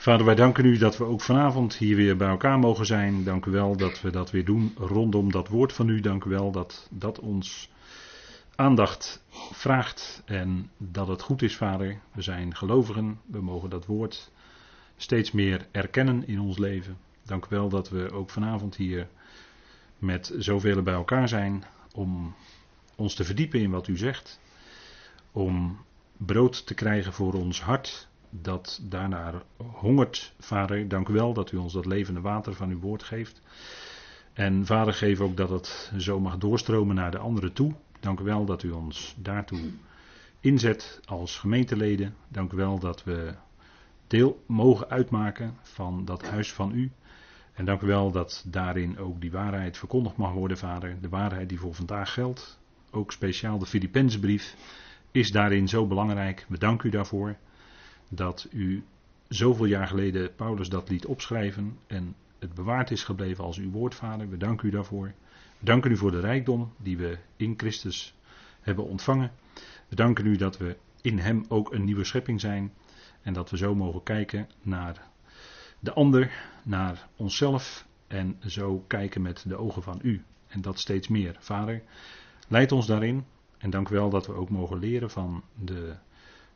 Vader, wij danken u dat we ook vanavond hier weer bij elkaar mogen zijn. Dank u wel dat we dat weer doen rondom dat woord van u. Dank u wel dat dat ons aandacht vraagt en dat het goed is, Vader. We zijn gelovigen, we mogen dat woord steeds meer erkennen in ons leven. Dank u wel dat we ook vanavond hier met zoveel bij elkaar zijn om ons te verdiepen in wat u zegt. Om brood te krijgen voor ons hart dat daarnaar hongert. Vader, dank u wel dat u ons dat levende water van uw woord geeft. En vader, geef ook dat het zo mag doorstromen naar de anderen toe. Dank u wel dat u ons daartoe inzet als gemeenteleden. Dank u wel dat we deel mogen uitmaken van dat huis van u. En dank u wel dat daarin ook die waarheid verkondigd mag worden, vader. De waarheid die voor vandaag geldt. Ook speciaal de Filipensbrief is daarin zo belangrijk. We danken u daarvoor dat u zoveel jaar geleden Paulus dat liet opschrijven en het bewaard is gebleven als uw woordvader. We danken u daarvoor. We danken u voor de rijkdom die we in Christus hebben ontvangen. We danken u dat we in Hem ook een nieuwe schepping zijn en dat we zo mogen kijken naar de ander, naar onszelf en zo kijken met de ogen van u. En dat steeds meer. Vader, leid ons daarin en dank wel dat we ook mogen leren van de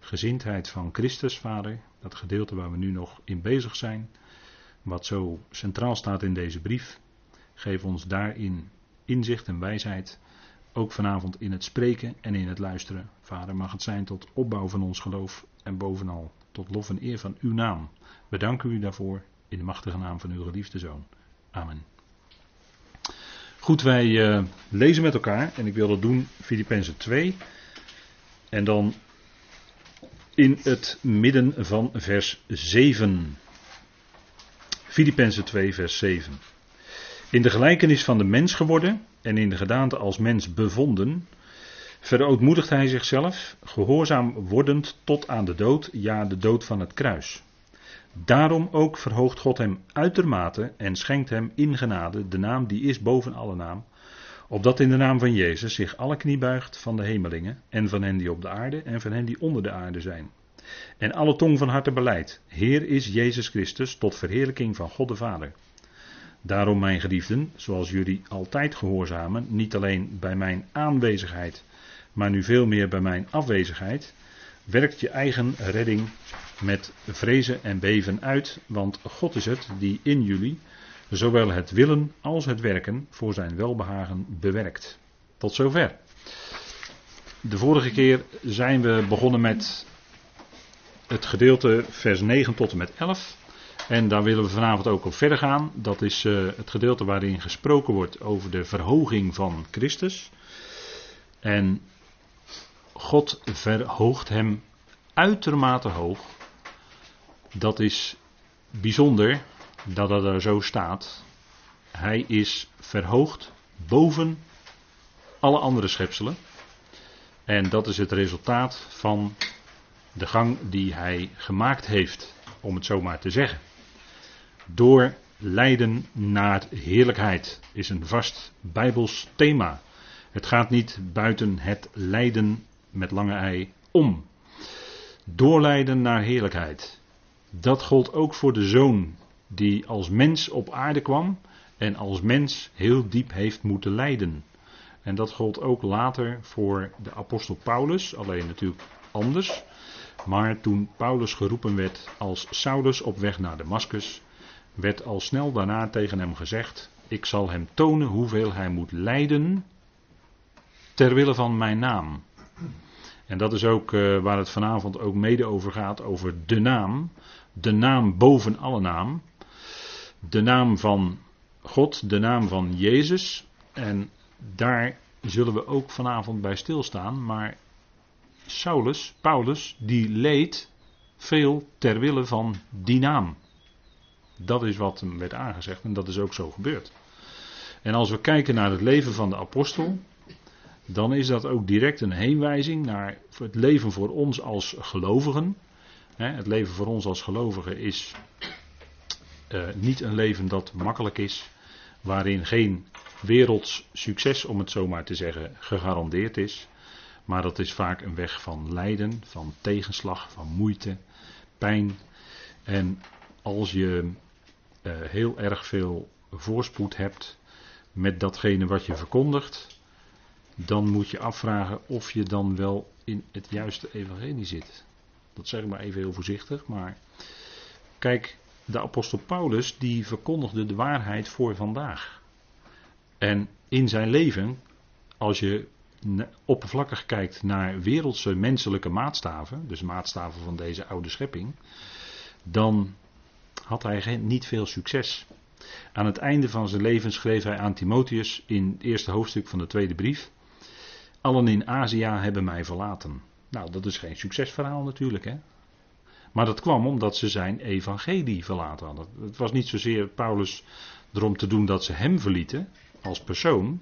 gezindheid van Christus, Vader. Dat gedeelte waar we nu nog in bezig zijn. Wat zo centraal staat in deze brief. Geef ons daarin inzicht en wijsheid. Ook vanavond in het spreken en in het luisteren. Vader, mag het zijn tot opbouw van ons geloof. En bovenal tot lof en eer van uw naam. We danken u daarvoor in de machtige naam van uw geliefde zoon. Amen. Goed, wij uh, lezen met elkaar. En ik wil dat doen, Filippenzen 2. En dan in het midden van vers 7. Filippenzen 2, vers 7. In de gelijkenis van de mens geworden en in de gedaante als mens bevonden, verootmoedigt hij zichzelf, gehoorzaam wordend tot aan de dood, ja, de dood van het kruis. Daarom ook verhoogt God hem uitermate en schenkt hem in genade de naam die is boven alle naam, opdat in de naam van Jezus zich alle knie buigt van de hemelingen en van hen die op de aarde en van hen die onder de aarde zijn. En alle tong van harte beleid, Heer is Jezus Christus tot verheerlijking van God de Vader. Daarom, mijn geliefden, zoals jullie altijd gehoorzamen, niet alleen bij mijn aanwezigheid, maar nu veel meer bij mijn afwezigheid, werkt je eigen redding met vrezen en beven uit, want God is het die in jullie zowel het willen als het werken voor zijn welbehagen bewerkt. Tot zover. De vorige keer zijn we begonnen met het gedeelte vers 9 tot en met 11. En daar willen we vanavond ook op verder gaan. Dat is uh, het gedeelte waarin gesproken wordt over de verhoging van Christus. En God verhoogt hem uitermate hoog. Dat is bijzonder dat dat er zo staat. Hij is verhoogd boven alle andere schepselen. En dat is het resultaat van de gang die hij gemaakt heeft, om het zo maar te zeggen. Door lijden naar heerlijkheid is een vast bijbels thema. Het gaat niet buiten het lijden met lange ei om. Doorlijden naar heerlijkheid. Dat gold ook voor de zoon die als mens op aarde kwam en als mens heel diep heeft moeten lijden. En dat gold ook later voor de apostel Paulus, alleen natuurlijk anders. Maar toen Paulus geroepen werd als Saulus op weg naar Damascus, werd al snel daarna tegen hem gezegd: Ik zal hem tonen hoeveel hij moet lijden ter wille van mijn naam. En dat is ook uh, waar het vanavond ook mede over gaat, over de naam. De naam boven alle naam. De naam van God, de naam van Jezus. En daar zullen we ook vanavond bij stilstaan. Maar Saulus, Paulus, die leed veel ter wille van die naam. Dat is wat hem werd aangezegd en dat is ook zo gebeurd. En als we kijken naar het leven van de apostel, dan is dat ook direct een heenwijzing naar het leven voor ons als gelovigen. Het leven voor ons als gelovigen is uh, niet een leven dat makkelijk is, waarin geen werelds succes, om het zo maar te zeggen, gegarandeerd is. Maar dat is vaak een weg van lijden, van tegenslag, van moeite, pijn. En als je uh, heel erg veel voorspoed hebt met datgene wat je verkondigt, dan moet je afvragen of je dan wel in het juiste evangelie zit. Dat zeg ik maar even heel voorzichtig, maar kijk, de apostel Paulus die verkondigde de waarheid voor vandaag. En in zijn leven, als je oppervlakkig kijkt naar wereldse menselijke maatstaven, dus maatstaven van deze oude schepping, dan had hij niet veel succes. Aan het einde van zijn leven schreef hij aan Timotheus in het eerste hoofdstuk van de tweede brief: Allen in Azië hebben mij verlaten. Nou, dat is geen succesverhaal natuurlijk, hè? Maar dat kwam omdat ze zijn evangelie verlaten hadden. Het was niet zozeer Paulus erom te doen dat ze hem verlieten als persoon.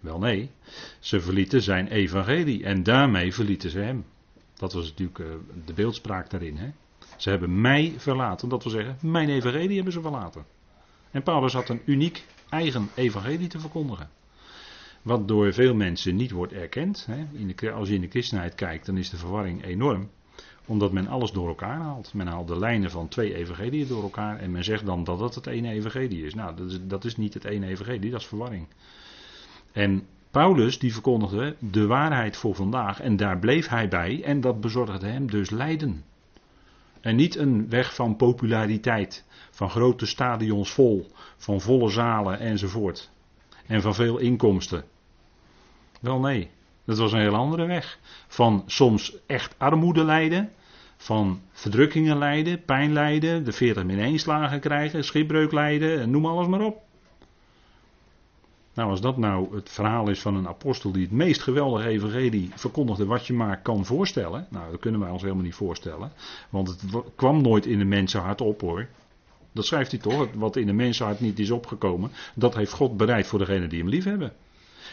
Wel nee, ze verlieten zijn evangelie en daarmee verlieten ze hem. Dat was natuurlijk eh, de beeldspraak daarin. Hè? Ze hebben mij verlaten, dat wil zeggen, mijn evangelie hebben ze verlaten. En Paulus had een uniek eigen evangelie te verkondigen. Wat door veel mensen niet wordt erkend. Hè. In de, als je in de christenheid kijkt, dan is de verwarring enorm. Omdat men alles door elkaar haalt. Men haalt de lijnen van twee evangeliën door elkaar. En men zegt dan dat dat het ene evangelie is. Nou, dat is, dat is niet het ene evangelie, dat is verwarring. En Paulus die verkondigde de waarheid voor vandaag. En daar bleef hij bij. En dat bezorgde hem dus lijden. En niet een weg van populariteit, van grote stadions vol, van volle zalen enzovoort. En van veel inkomsten. Wel nee, dat was een heel andere weg. Van soms echt armoede lijden, van verdrukkingen lijden, pijn lijden, de 40 min 1 slagen krijgen, schipbreuk lijden, noem alles maar op. Nou, als dat nou het verhaal is van een apostel die het meest geweldige evangelie verkondigde wat je maar kan voorstellen. Nou, dat kunnen wij ons helemaal niet voorstellen. Want het kwam nooit in de mensenhart op hoor. Dat schrijft hij toch, wat in de mensenhart niet is opgekomen, dat heeft God bereid voor degenen die hem lief hebben.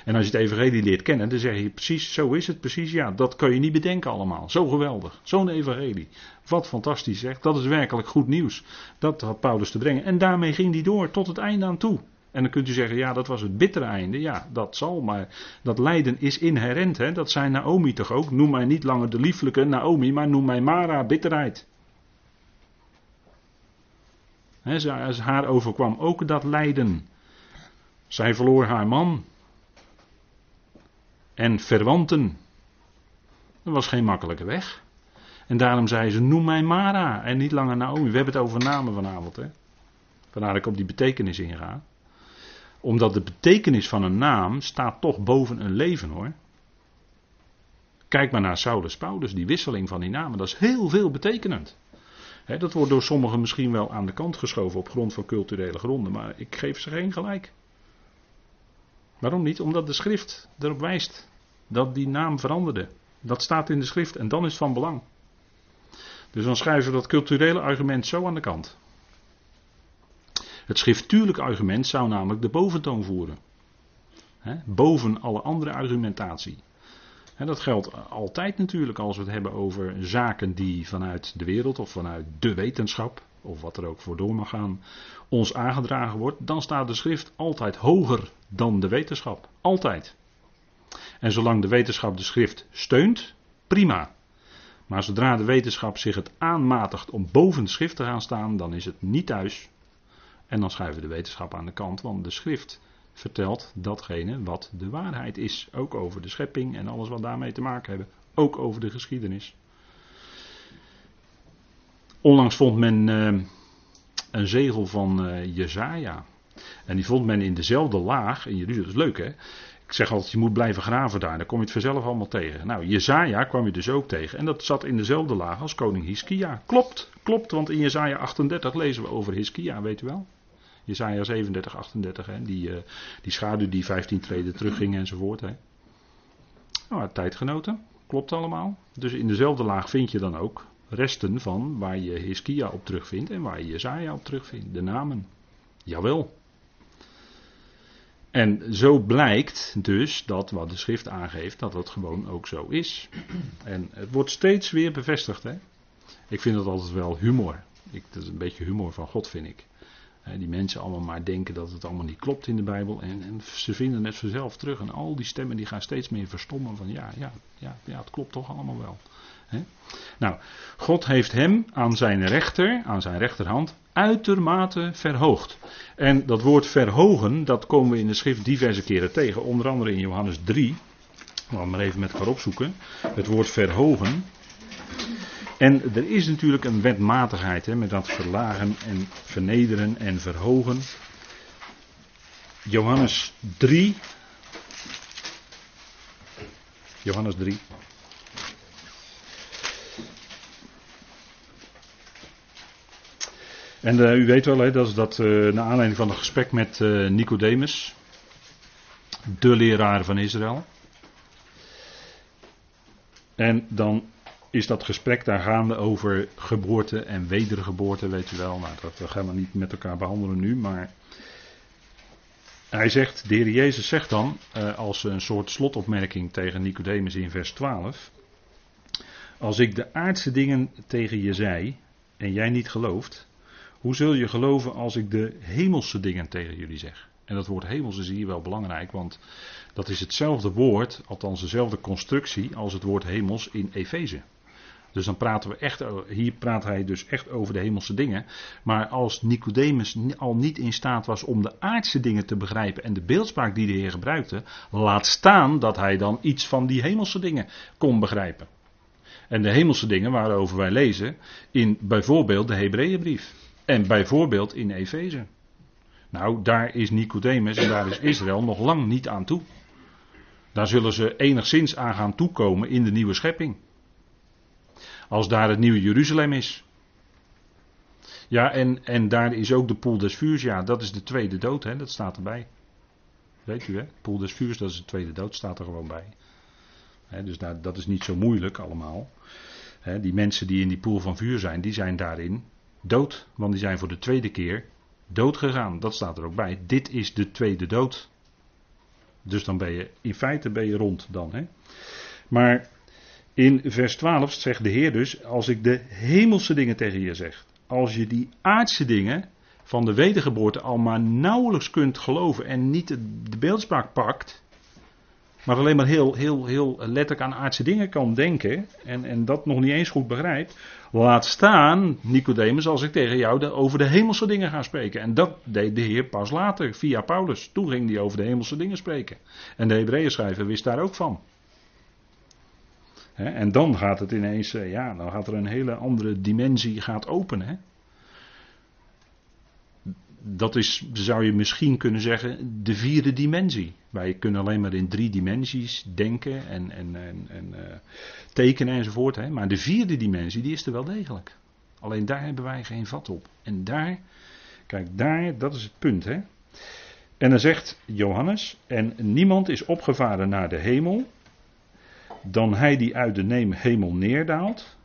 En als je het evangelie leert kennen, dan zeg je precies, zo is het precies, ja, dat kan je niet bedenken allemaal. Zo geweldig, zo'n evangelie. Wat fantastisch zeg, dat is werkelijk goed nieuws. Dat had Paulus te brengen. En daarmee ging hij door tot het einde aan toe. En dan kunt u zeggen, ja, dat was het bittere einde. Ja, dat zal, maar dat lijden is inherent. Hè? Dat zijn Naomi toch ook. Noem mij niet langer de lieflijke Naomi, maar noem mij Mara, bitterheid. He, haar overkwam ook dat lijden. Zij verloor haar man. En verwanten. Dat was geen makkelijke weg. En daarom zei ze: Noem mij Mara en niet langer Naomi. We hebben het over namen vanavond. Hè? Vandaar dat ik op die betekenis inga omdat de betekenis van een naam staat toch boven een leven hoor. Kijk maar naar Saulus Paulus, die wisseling van die namen, dat is heel veel betekenend. dat wordt door sommigen misschien wel aan de kant geschoven op grond van culturele gronden, maar ik geef ze geen gelijk. Waarom niet? Omdat de schrift erop wijst dat die naam veranderde. Dat staat in de schrift en dan is het van belang. Dus dan schrijven we dat culturele argument zo aan de kant. Het schriftuurlijke argument zou namelijk de boventoon voeren. boven alle andere argumentatie. dat geldt altijd natuurlijk als we het hebben over zaken die vanuit de wereld of vanuit de wetenschap, of wat er ook voor door mag gaan, ons aangedragen wordt. Dan staat de schrift altijd hoger dan de wetenschap. Altijd. En zolang de wetenschap de schrift steunt, prima. Maar zodra de wetenschap zich het aanmatigt om boven de schrift te gaan staan, dan is het niet thuis en dan schuiven we de wetenschap aan de kant, want de schrift vertelt datgene wat de waarheid is. Ook over de schepping en alles wat daarmee te maken hebben. Ook over de geschiedenis. Onlangs vond men uh, een zegel van uh, Jezaja. En die vond men in dezelfde laag. En jullie, dat is leuk hè. Ik zeg altijd, je moet blijven graven daar. Dan kom je het vanzelf allemaal tegen. Nou, Jezaja kwam je dus ook tegen. En dat zat in dezelfde laag als koning Hiskia. Klopt, klopt. Want in Jezaja 38 lezen we over Hiskia, weet u wel. Jesaja 37, 38, hè, die, uh, die schaduw die 15 treden terugging enzovoort. Hè. Nou, tijdgenoten, klopt allemaal. Dus in dezelfde laag vind je dan ook resten van waar je Hiskia op terugvindt en waar je Jesaja op terugvindt. De namen. Jawel. En zo blijkt dus dat wat de schrift aangeeft, dat dat gewoon ook zo is. En het wordt steeds weer bevestigd. Hè? Ik vind dat altijd wel humor. Ik, dat is een beetje humor van God, vind ik die mensen allemaal maar denken dat het allemaal niet klopt in de Bijbel. En, en, ze vinden het vanzelf terug. En al die stemmen die gaan steeds meer verstommen van ja, ja, ja, ja het klopt toch allemaal wel. Nou, God heeft hem aan zijn rechter, aan zijn rechterhand, uitermate verhoogd. En dat woord verhogen, dat komen we in de schrift diverse keren tegen. Onder andere in Johannes 3. Laten we maar even met elkaar opzoeken. Het woord verhogen. En er is natuurlijk een wetmatigheid hè, met dat verlagen en vernederen en verhogen. Johannes 3. Johannes 3. En uh, u weet wel, hè, dat is dat uh, naar aanleiding van een gesprek met uh, Nicodemus, de leraar van Israël. En dan is dat gesprek daar gaande over geboorte en wedergeboorte, weet u wel. Nou, dat gaan we niet met elkaar behandelen nu, maar hij zegt, de Heer Jezus zegt dan, als een soort slotopmerking tegen Nicodemus in vers 12, als ik de aardse dingen tegen je zei en jij niet gelooft, hoe zul je geloven als ik de hemelse dingen tegen jullie zeg? En dat woord hemels is hier wel belangrijk, want dat is hetzelfde woord, althans dezelfde constructie als het woord hemels in Efeze. Dus dan praten we echt, hier praat hij dus echt over de hemelse dingen. Maar als Nicodemus al niet in staat was om de aardse dingen te begrijpen en de beeldspraak die de Heer gebruikte, laat staan dat hij dan iets van die hemelse dingen kon begrijpen. En de hemelse dingen waarover wij lezen in bijvoorbeeld de Hebreeënbrief. En bijvoorbeeld in Efeze. Nou, daar is Nicodemus en daar is Israël nog lang niet aan toe. Daar zullen ze enigszins aan gaan toekomen in de nieuwe schepping. Als daar het nieuwe Jeruzalem is. Ja, en, en daar is ook de poel des vuurs. Ja, dat is de tweede dood, hè, dat staat erbij. Weet u, hè? Poel des vuurs, dat is de tweede dood, staat er gewoon bij. dus daar, dat is niet zo moeilijk allemaal. die mensen die in die poel van vuur zijn, die zijn daarin dood. Want die zijn voor de tweede keer dood gegaan. Dat staat er ook bij. Dit is de tweede dood. Dus dan ben je, in feite ben je rond dan. Hè? Maar in vers 12 zegt de Heer dus, als ik de hemelse dingen tegen je zeg. Als je die aardse dingen van de wedergeboorte al maar nauwelijks kunt geloven en niet de beeldspraak pakt, maar alleen maar heel, heel, heel letterlijk aan aardse dingen kan denken en, en dat nog niet eens goed begrijpt, laat staan, Nicodemus, als ik tegen jou over de hemelse dingen ga spreken. En dat deed de Heer pas later, via Paulus. Toen ging hij over de hemelse dingen spreken. En de Hebreeën schrijver wist daar ook van. en dan gaat het ineens, eh, ja, dan gaat er een hele andere dimensie gaat openen dat is, zou je misschien kunnen zeggen, de vierde dimensie. Wij kunnen alleen maar in drie dimensies denken en, en, en, en uh, tekenen enzovoort. Hè. Maar de vierde dimensie, die is er wel degelijk. Alleen daar hebben wij geen vat op. En daar, kijk, daar, dat is het punt. Hè. En dan zegt Johannes, en niemand is opgevaren naar de hemel, dan hij die uit de hemel neerdaalt,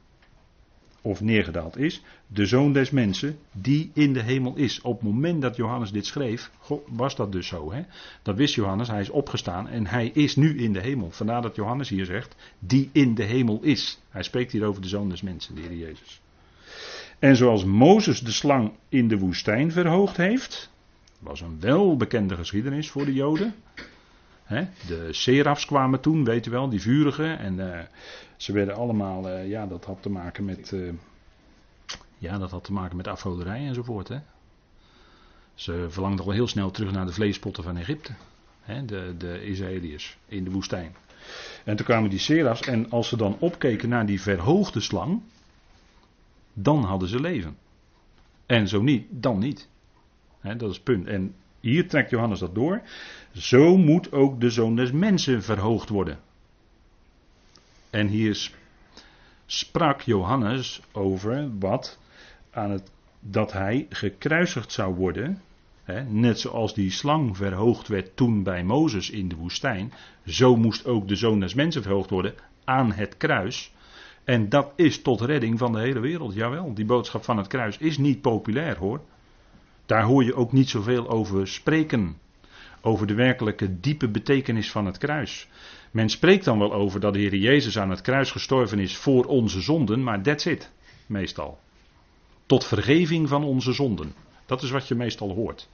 of neergedaald is, de zoon des mensen die in de hemel is. Op het moment dat Johannes dit schreef, was dat dus zo. Hè? Dat wist Johannes, hij is opgestaan en hij is nu in de hemel. Vandaar dat Johannes hier zegt, die in de hemel is. Hij spreekt hier over de zoon des mensen, de Heer Jezus. En zoals Mozes de slang in de woestijn verhoogd heeft, was een welbekende geschiedenis voor de Joden. de serafs kwamen toen, weet u wel, die vurige. En uh, ze werden allemaal, uh, ja, dat had te maken met. Uh, ja, dat had te maken met afgoderij enzovoort. Hè. Ze verlangden al heel snel terug naar de vleespotten van Egypte. Hè, de, de Israëliërs in de woestijn. En toen kwamen die serafs en als ze dan opkeken naar die verhoogde slang, dan hadden ze leven. En zo niet, dan niet. Dat is het punt. En hier trekt Johannes dat door. Zo moet ook de zoon des mensen verhoogd worden. En hier sprak Johannes over wat aan het, dat hij gekruisigd zou worden. Hè, net zoals die slang verhoogd werd toen bij Mozes in de woestijn. Zo moest ook de zoon des mensen verhoogd worden aan het kruis. En dat is tot redding van de hele wereld. Jawel, die boodschap van het kruis is niet populair hoor. Daar hoor je ook niet zoveel over spreken. Over de werkelijke diepe betekenis van het kruis. Men spreekt dan wel over dat de Heer Jezus aan het kruis gestorven is voor onze zonden, maar that's it, meestal. Tot vergeving van onze zonden. Dat is wat je meestal hoort.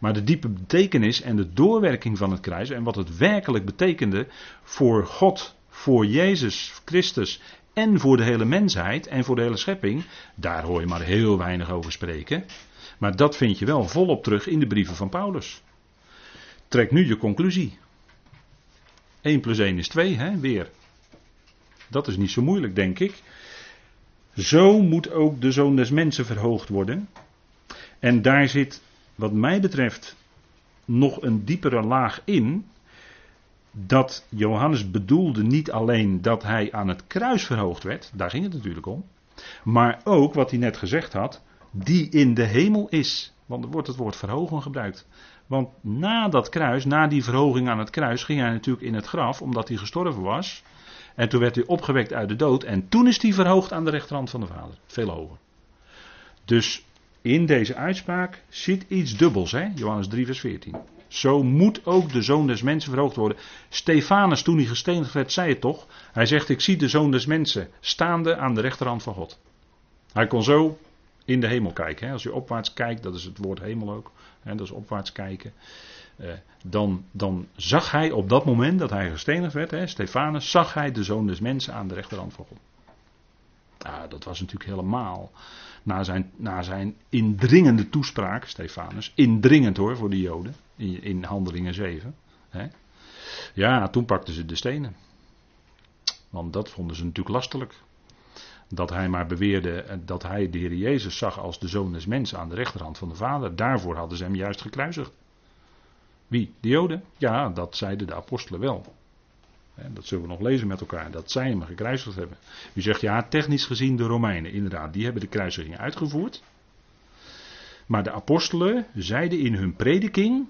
Maar de diepe betekenis en de doorwerking van het kruis en wat het werkelijk betekende voor God, voor Jezus Christus en voor de hele mensheid en voor de hele schepping, daar hoor je maar heel weinig over spreken. Maar dat vind je wel volop terug in de brieven van Paulus. Trek nu je conclusie. 1 plus 1 is 2, hè, weer. Dat is niet zo moeilijk, denk ik. Zo moet ook de zoon des mensen verhoogd worden. En daar zit, wat mij betreft, nog een diepere laag in. Dat Johannes bedoelde niet alleen dat hij aan het kruis verhoogd werd, daar ging het natuurlijk om. Maar ook wat hij net gezegd had, die in de hemel is. Want er wordt het woord verhogen gebruikt. Want na dat kruis, na die verhoging aan het kruis, ging hij natuurlijk in het graf, omdat hij gestorven was. En toen werd hij opgewekt uit de dood. En toen is hij verhoogd aan de rechterhand van de Vader. Veel hoger. Dus in deze uitspraak zit iets dubbels, hè? Johannes 3, vers 14. Zo moet ook de zoon des mensen verhoogd worden. Stefanus, toen hij gestenigd werd, zei het toch? Hij zegt: Ik zie de zoon des mensen staande aan de rechterhand van God. Hij kon zo in de hemel kijken. Hè? Als je opwaarts kijkt, dat is het woord hemel ook. Hè? Dat is opwaarts kijken. Eh, dan, dan, zag hij op dat moment dat hij gestenigd werd, hè, Stefanus, zag hij de zoon des mensen aan de rechterhand van God. Ah, dat was natuurlijk helemaal na zijn, na zijn indringende toespraak, Stefanus, indringend hoor voor de Joden, in, in Handelingen 7. Hè. Ja, toen pakten ze de stenen. Want dat vonden ze natuurlijk lastelijk. Dat hij maar beweerde dat hij de Heer Jezus zag als de zoon des mensen aan de rechterhand van de Vader. Daarvoor hadden ze hem juist gekruisigd. Wie? De Joden? Ja, dat zeiden de apostelen wel. Dat zullen we nog lezen met elkaar. Dat zij hem gekruisigd hebben. U zegt ja, technisch gezien de Romeinen. Inderdaad, die hebben de kruisiging uitgevoerd. Maar de apostelen zeiden in hun prediking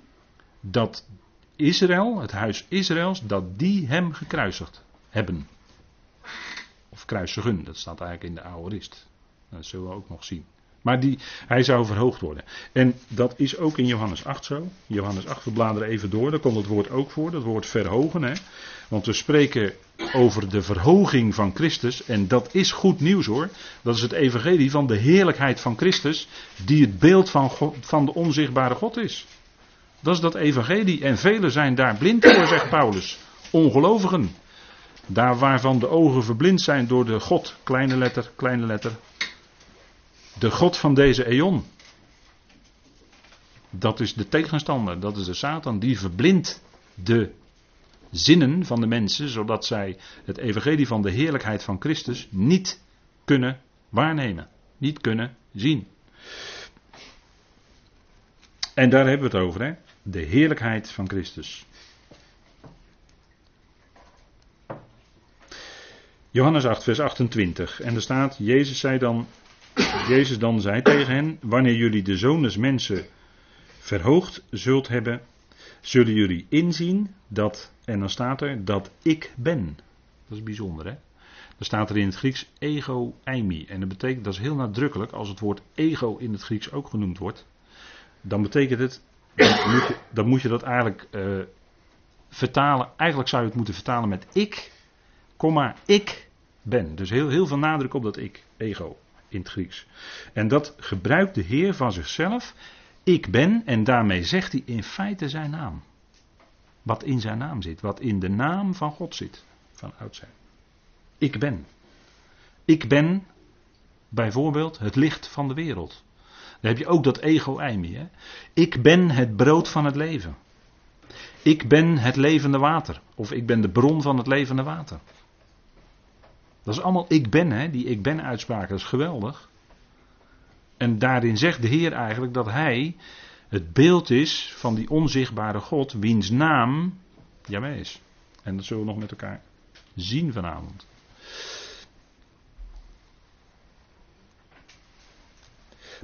dat Israël, het huis Israëls, dat die hem gekruisigd hebben. Of kruisigen, dat staat eigenlijk in de Aorist. Dat zullen we ook nog zien. Maar die, hij zou verhoogd worden. En dat is ook in Johannes 8 zo. Johannes 8, we bladeren even door. Daar komt het woord ook voor, dat woord verhogen. Hè? Want we spreken over de verhoging van Christus. En dat is goed nieuws hoor. Dat is het evangelie van de heerlijkheid van Christus. Die het beeld van, God, van de onzichtbare God is. Dat is dat evangelie. En velen zijn daar blind voor, zegt Paulus. Ongelovigen. Daar waarvan de ogen verblind zijn door de God, kleine letter, kleine letter, de God van deze eon. Dat is de tegenstander, dat is de Satan, die verblindt de zinnen van de mensen, zodat zij het evangelie van de heerlijkheid van Christus niet kunnen waarnemen, niet kunnen zien. En daar hebben we het over, hè? de heerlijkheid van Christus. Johannes 8, vers 28. En er staat: Jezus zei dan Jezus dan zei tegen hen: Wanneer jullie de zoon des mensen verhoogd zult hebben, zullen jullie inzien dat, en dan staat er, dat ik ben. Dat is bijzonder, hè? Dan staat er in het Grieks ego eimi. En dat betekent, dat is heel nadrukkelijk, als het woord ego in het Grieks ook genoemd wordt, dan betekent het, moet je, dan moet je dat eigenlijk uh, vertalen, eigenlijk zou je het moeten vertalen met ik, komma, ik ben. Dus heel, heel veel nadruk op dat ik, ego in het Grieks. En dat gebruikt de Heer van zichzelf. Ik ben, en daarmee zegt hij in feite zijn naam. Wat in zijn naam zit, wat in de naam van God zit, van oudsher. Ik ben. Ik ben bijvoorbeeld het licht van de wereld. Dan heb je ook dat ego-eimi. Hè? Ik ben het brood van het leven. Ik ben het levende water. Of ik ben de bron van het levende water. Dat is allemaal ik ben, hè? die ik ben uitspraak, dat is geweldig. En daarin zegt de Heer eigenlijk dat Hij het beeld is van die onzichtbare God, wiens naam Jawel is. En dat zullen we nog met elkaar zien vanavond.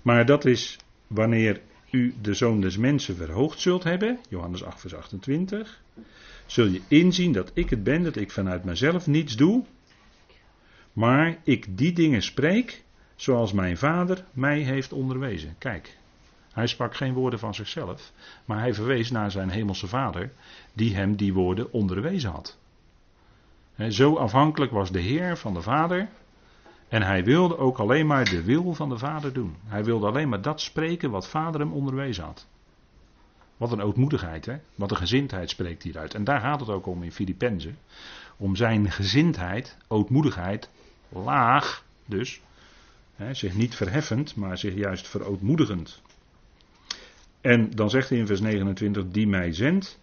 Maar dat is wanneer u de zoon des mensen verhoogd zult hebben, Johannes 8, vers 28, zul je inzien dat ik het ben, dat ik vanuit mezelf niets doe, maar ik die dingen spreek zoals mijn vader mij heeft onderwezen. Kijk, hij sprak geen woorden van zichzelf, maar hij verwees naar zijn hemelse vader, die hem die woorden onderwezen had. zo afhankelijk was de Heer van de Vader. En hij wilde ook alleen maar de wil van de Vader doen. Hij wilde alleen maar dat spreken wat Vader hem onderwezen had. Wat een ootmoedigheid, hè? Wat een gezindheid spreekt hieruit. En daar gaat het ook om in Filippenzen. Om zijn gezindheid, ootmoedigheid, laag dus. Hè, zich niet verheffend, maar zich juist verootmoedigend. En dan zegt hij in vers 29, die mij zendt,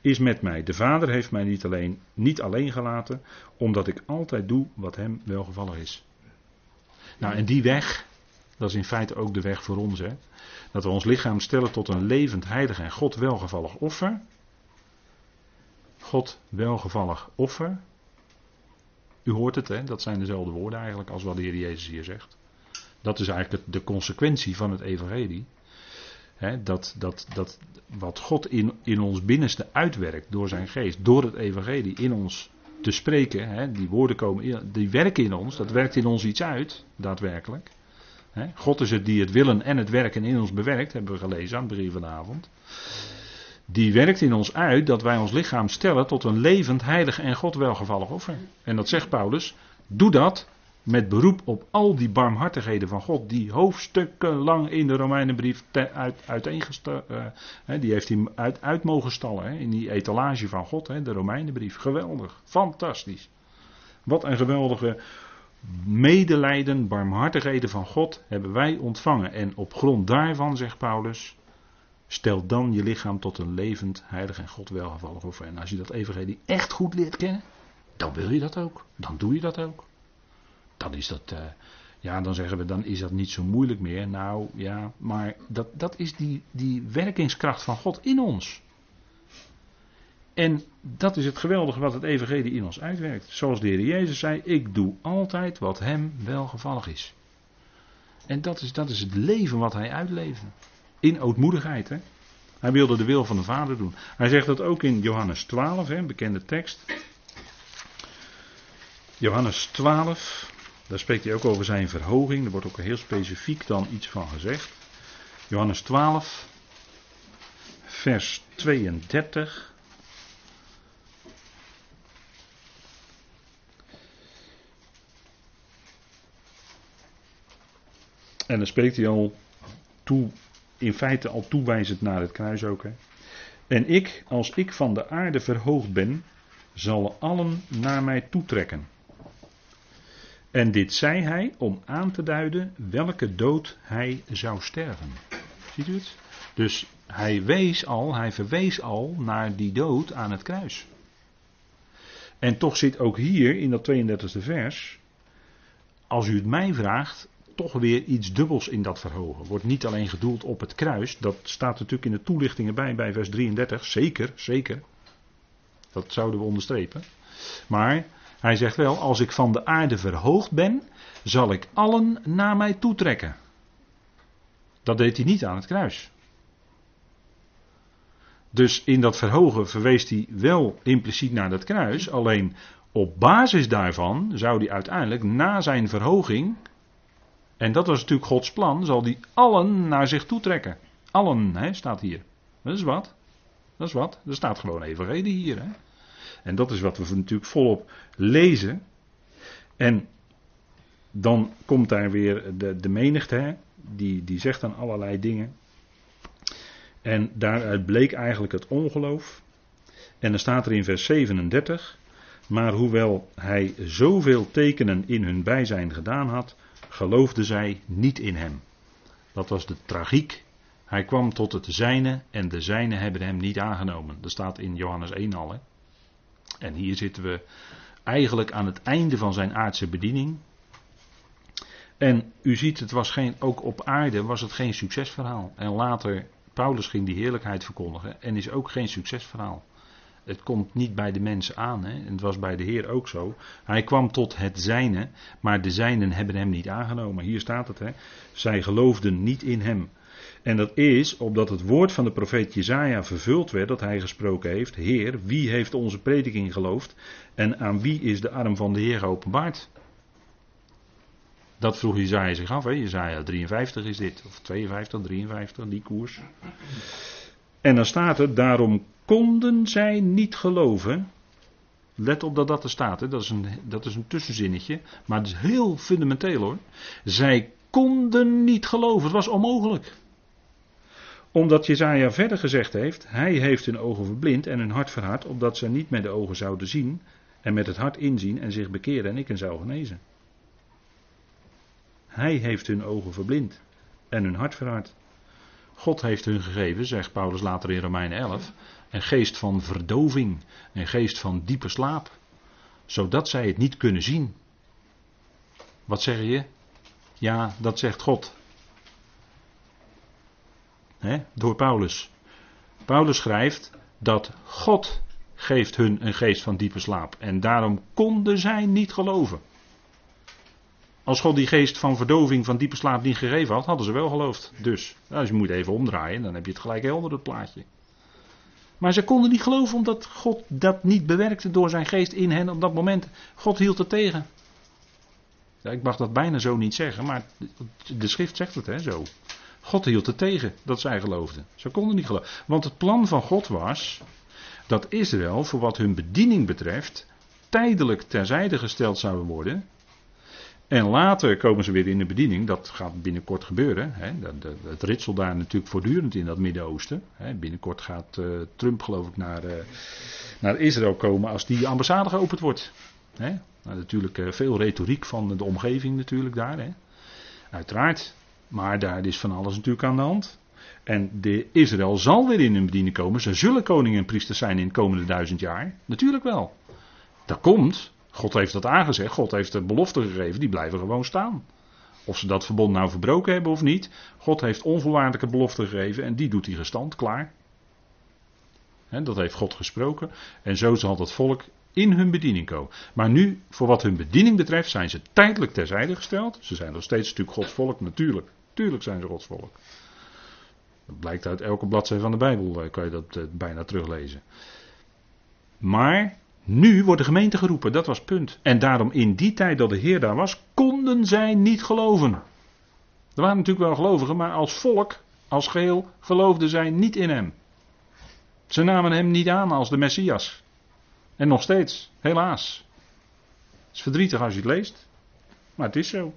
is met mij. De Vader heeft mij niet alleen, niet alleen gelaten, omdat ik altijd doe wat hem welgevallig is. Nou, en die weg, dat is in feite ook de weg voor ons. Hè? Dat we ons lichaam stellen tot een levend, heilig en God welgevallig offer. God welgevallig offer. U hoort het, hè? dat zijn dezelfde woorden eigenlijk als wat de Heer Jezus hier zegt. Dat is eigenlijk de consequentie van het evangelie. dat, dat, dat wat God in, in ons binnenste uitwerkt door zijn geest, door het evangelie in ons te spreken, die woorden komen, die werken in ons, dat werkt in ons iets uit, daadwerkelijk. God is het die het willen en het werken in ons bewerkt, hebben we gelezen aan het begin van de avond. Die werkt in ons uit dat wij ons lichaam stellen tot een levend, heilig en God welgevallig offer. En dat zegt Paulus, doe dat met beroep op al die barmhartigheden van God, die hoofdstukken lang in de Romeinenbrief uit, uiteengesteld, uh, die heeft hij uit, uit mogen stallen hè, in die etalage van God, hè, de Romeinenbrief. Geweldig, fantastisch. Wat een geweldige medelijden, barmhartigheden van God hebben wij ontvangen. En op grond daarvan, zegt Paulus, stel dan je lichaam tot een levend, heilig en God welgevallig offer. En als je dat evangelie echt goed leert kennen, dan wil je dat ook. Dan doe je dat ook dan is dat. Uh, ja, dan zeggen we, dan is dat niet zo moeilijk meer. Nou ja, maar dat, dat is die, die werkingskracht van God in ons. En dat is het geweldige wat het Evangelie in ons uitwerkt. Zoals de Heer Jezus zei: Ik doe altijd wat Hem welgevallig is. En dat is, dat is het leven wat Hij uitleefde. In ootmoedigheid. Hè? Hij wilde de wil van de Vader doen. Hij zegt dat ook in Johannes 12, hè, bekende tekst. Johannes 12. Daar spreekt hij ook over zijn verhoging. Er wordt ook heel specifiek dan iets van gezegd. Johannes 12, vers 32. En dan spreekt hij al toe, in feite al toewijzend naar het kruis ook. Hè. En ik, als ik van de aarde verhoogd ben, zal allen naar mij toetrekken. En dit zei hij om aan te duiden welke dood hij zou sterven. Ziet u het? Dus hij wees al, hij verwees al naar die dood aan het kruis. En toch zit ook hier in dat 32e vers, als u het mij vraagt, toch weer iets dubbels in dat verhogen. Wordt niet alleen gedoeld op het kruis, dat staat natuurlijk in de toelichtingen bij, bij vers 33, zeker, zeker. Dat zouden we onderstrepen. Maar hij zegt wel, als ik van de aarde verhoogd ben, zal ik allen naar mij toetrekken. Dat deed hij niet aan het kruis. Dus in dat verhogen verwees hij wel impliciet naar dat kruis, alleen op basis daarvan zou hij uiteindelijk na zijn verhoging, en dat was natuurlijk Gods plan, zal hij allen naar zich toetrekken. Allen, hè, staat hier. Dat is wat. Dat is wat. Er staat gewoon evenredig hier. Hè. En dat is wat we natuurlijk volop lezen. En dan komt daar weer de, de menigte, hè? Die, die zegt dan allerlei dingen. En daaruit bleek eigenlijk het ongeloof. En dan staat er in vers 37. Maar hoewel hij zoveel tekenen in hun bijzijn gedaan had, geloofden zij niet in hem. Dat was de tragiek. Hij kwam tot het zijne en de zijne hebben hem niet aangenomen. Dat staat in Johannes 1 al. En hier zitten we eigenlijk aan het einde van zijn aardse bediening. En u ziet, het was geen, ook op aarde was het geen succesverhaal. En later, Paulus ging die heerlijkheid verkondigen en is ook geen succesverhaal. Het komt niet bij de mensen aan. Hè? En het was bij de Heer ook zo. Hij kwam tot het zijne, maar de zijnen hebben hem niet aangenomen. Hier staat het. Hè? Zij geloofden niet in hem. En dat is opdat het woord van de profeet Jezaja vervuld werd dat hij gesproken heeft. Heer, wie heeft onze prediking geloofd en aan wie is de arm van de Heer geopenbaard? Dat vroeg Jezaja zich af. Hè? Jezaja 53 is dit, of 52, 53, die koers. En dan staat er, daarom konden zij niet geloven. Let op dat dat er staat, hè? Dat, is een, dat is een tussenzinnetje, maar het is heel fundamenteel hoor. Zij konden niet geloven, het was onmogelijk omdat Jezaja verder gezegd heeft, hij heeft hun ogen verblind en hun hart verhard, opdat ze niet met de ogen zouden zien en met het hart inzien en zich bekeren en ik hen zou genezen. Hij heeft hun ogen verblind en hun hart verhard. God heeft hun gegeven, zegt Paulus later in Romeinen 11, een geest van verdoving, een geest van diepe slaap, zodat zij het niet kunnen zien. Wat zeg je? Ja, dat zegt God. door Paulus. Paulus schrijft dat God geeft hun een geest van diepe slaap. En daarom konden zij niet geloven. Als God die geest van verdoving, van diepe slaap niet gegeven had, hadden ze wel geloofd. Dus, nou, je moet even omdraaien, dan heb je het gelijk helder, het plaatje. Maar ze konden niet geloven omdat God dat niet bewerkte door zijn geest in hen op dat moment. God hield het tegen. Ja, ik mag dat bijna zo niet zeggen, maar de schrift zegt het hè, zo. God hield het tegen dat zij geloofden. Ze konden niet geloven. Want het plan van God was dat Israël, voor wat hun bediening betreft, tijdelijk terzijde gesteld zou worden. En later komen ze weer in de bediening, dat gaat binnenkort gebeuren. Hè. Het ritselt daar natuurlijk voortdurend in dat Midden-Oosten. Binnenkort gaat uh, Trump geloof ik naar, uh, naar Israël komen als die ambassade geopend wordt. Hè. Nou, natuurlijk uh, veel retoriek van de omgeving natuurlijk daar. Hè. Uiteraard. Maar daar is van alles natuurlijk aan de hand. En de Israël zal weer in hun bediening komen. Ze zullen koning en priester zijn in de komende duizend jaar. Natuurlijk wel. Dat komt. God heeft dat aangezegd. God heeft de belofte gegeven. Die blijven gewoon staan. Of ze dat verbond nou verbroken hebben of niet. God heeft onvoorwaardelijke belofte gegeven. En die doet hij gestand. Klaar. dat heeft God gesproken. En zo zal dat volk in hun bediening komen. Maar nu, voor wat hun bediening betreft, zijn ze tijdelijk terzijde gesteld. Ze zijn nog steeds natuurlijk Gods volk, natuurlijk. Tuurlijk zijn ze Gods volk. Dat blijkt uit elke bladzijde van de Bijbel, eh, kan je dat eh, bijna teruglezen. Maar nu wordt de gemeente geroepen, dat was punt. En daarom in die tijd dat de Heer daar was, konden zij niet geloven. Er waren natuurlijk wel gelovigen, maar als volk, als geheel, geloofden zij niet in hem. Ze namen hem niet aan als de Messias. En nog steeds, helaas. Het is verdrietig als je het leest, maar het is zo.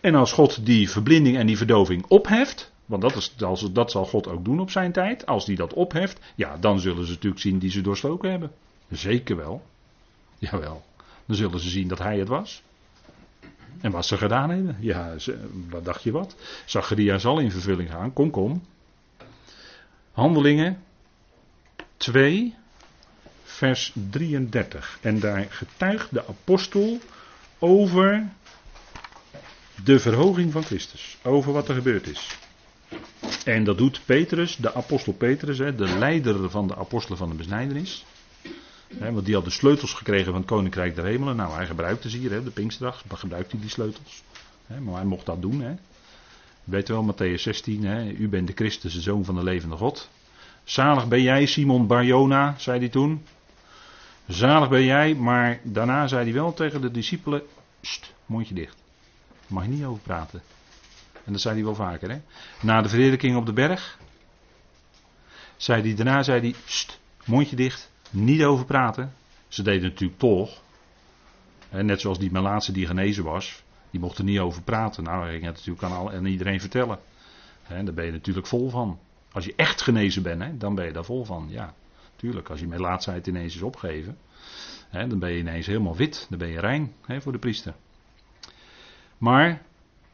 En als God die verblinding en die verdoving opheft, want dat, is, dat zal God ook doen op zijn tijd, als die dat opheft, ja, dan zullen ze natuurlijk zien die ze doorstoken hebben. Zeker wel. Jawel. Dan zullen ze zien dat hij het was. En wat ze gedaan hebben. Ja, wat dacht je wat? Zacharia zal in vervulling gaan. Kom, kom. Handelingen 2, vers 33. En daar getuigt de apostel over de verhoging van Christus. Over wat er gebeurd is. En dat doet Petrus, de apostel Petrus, de leider van de apostelen van de besnijdenis. want die had de sleutels gekregen van het koninkrijk der hemelen. Nou, hij gebruikte ze hier, de Pinksterdag, gebruikte hij die sleutels. maar hij mocht dat doen. He. Weet wel, Matthäus 16, u bent de Christus, de zoon van de levende God. Zalig ben jij, Simon Barjona, zei hij toen. Zalig ben jij, maar daarna zei hij wel tegen de discipelen: St, mondje dicht. Mag je niet over praten. En dat zei hij wel vaker. Hè? Na de verheerlijking op de berg. Zei hij, daarna zei hij: mondje dicht. Niet over praten. Ze deden natuurlijk toch. net zoals die Melaatse die genezen was. Die mocht er niet over praten. Nou, hij ging het natuurlijk aan, al, aan iedereen vertellen. He, daar ben je natuurlijk vol van. Als je echt genezen bent, hè, dan ben je daar vol van. Ja, tuurlijk. Als je melaatsheid ineens is opgegeven. Hè, dan ben je ineens helemaal wit. Dan ben je rein hè, voor de priester. Maar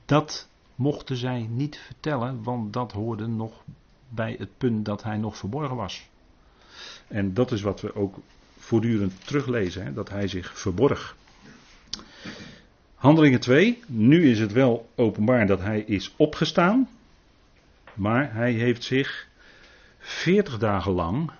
dat mochten zij niet vertellen, want dat hoorde nog bij het punt dat hij nog verborgen was. En dat is wat we ook voortdurend teruglezen, hè, dat hij zich verborg. Handelingen 2, nu is het wel openbaar dat hij is opgestaan, maar hij heeft zich 40 dagen lang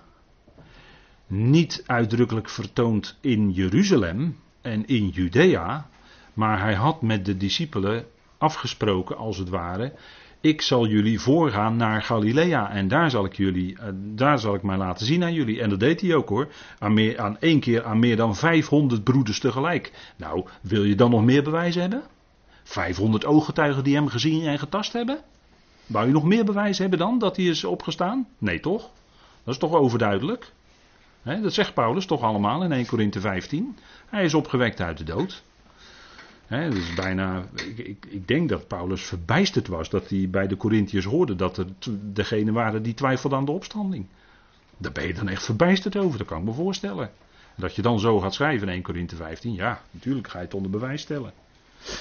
niet uitdrukkelijk vertoond in Jeruzalem en in Judea, maar hij had met de discipelen afgesproken, als het ware. Ik zal jullie voorgaan naar Galilea en daar zal ik jullie, eh, daar zal ik mij laten zien aan jullie. En dat deed hij ook hoor. Aan, meer, één keer aan meer dan 500 broeders tegelijk. Nou, wil je dan nog meer bewijs hebben? 500 ooggetuigen die hem gezien en getast hebben? Wou je nog meer bewijs hebben dan dat hij is opgestaan? Nee toch? Dat is toch overduidelijk? dat zegt Paulus toch allemaal in 1 Korinthe 15. Hij is opgewekt uit de dood. Dus bijna, ik, ik, ik, denk dat Paulus verbijsterd was dat hij bij de Corinthiërs hoorde dat er degene waren die twijfelden aan de opstanding. Daar ben je dan echt verbijsterd over, dat kan ik me voorstellen. Dat je dan zo gaat schrijven in 1 Korinthe 15, ja, natuurlijk ga je het onder bewijs stellen.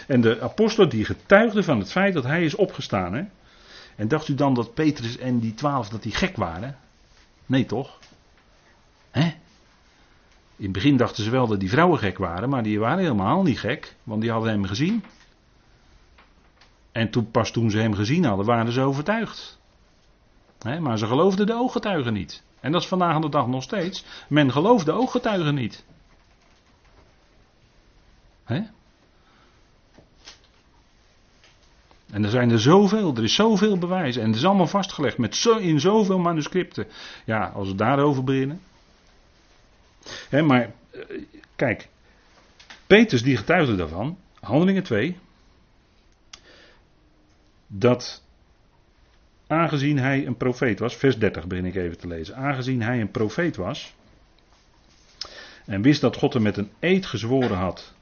En de apostelen die getuigden van het feit dat hij is opgestaan. Hè? En dacht u dan dat Petrus en die twaalf dat die gek waren? Nee toch? Hè? In het begin dachten ze wel dat die vrouwen gek waren, maar die waren helemaal niet gek, want die hadden hem gezien. En toen, pas toen ze hem gezien hadden, waren ze overtuigd. maar ze geloofden de ooggetuigen niet. En dat is vandaag aan de dag nog steeds. Men gelooft de ooggetuigen niet. En er zijn er zoveel, er is zoveel bewijs. En het is allemaal vastgelegd met zo, in zoveel manuscripten. Ja, als we daarover beginnen. Maar eh, kijk, Petrus die getuigde daarvan, Handelingen 2, dat aangezien hij een profeet was, vers 30 begin ik even te lezen, aangezien hij een profeet was en wist dat God hem met een eed gezworen had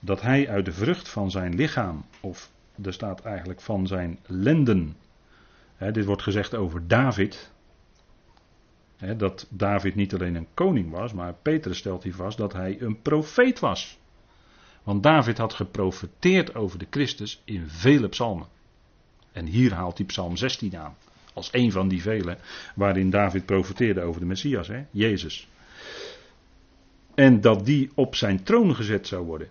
dat hij uit de vrucht van zijn lichaam, of er staat eigenlijk van zijn lenden, dit wordt gezegd over David, dat David niet alleen een koning was, maar Petrus stelt hier vast dat hij een profeet was. Want David had geprofeteerd over de Christus in vele psalmen. En hier haalt hij Psalm 16 aan. Als een van die vele waarin David profeteerde over de Messias? Jezus. En dat die op zijn troon gezet zou worden.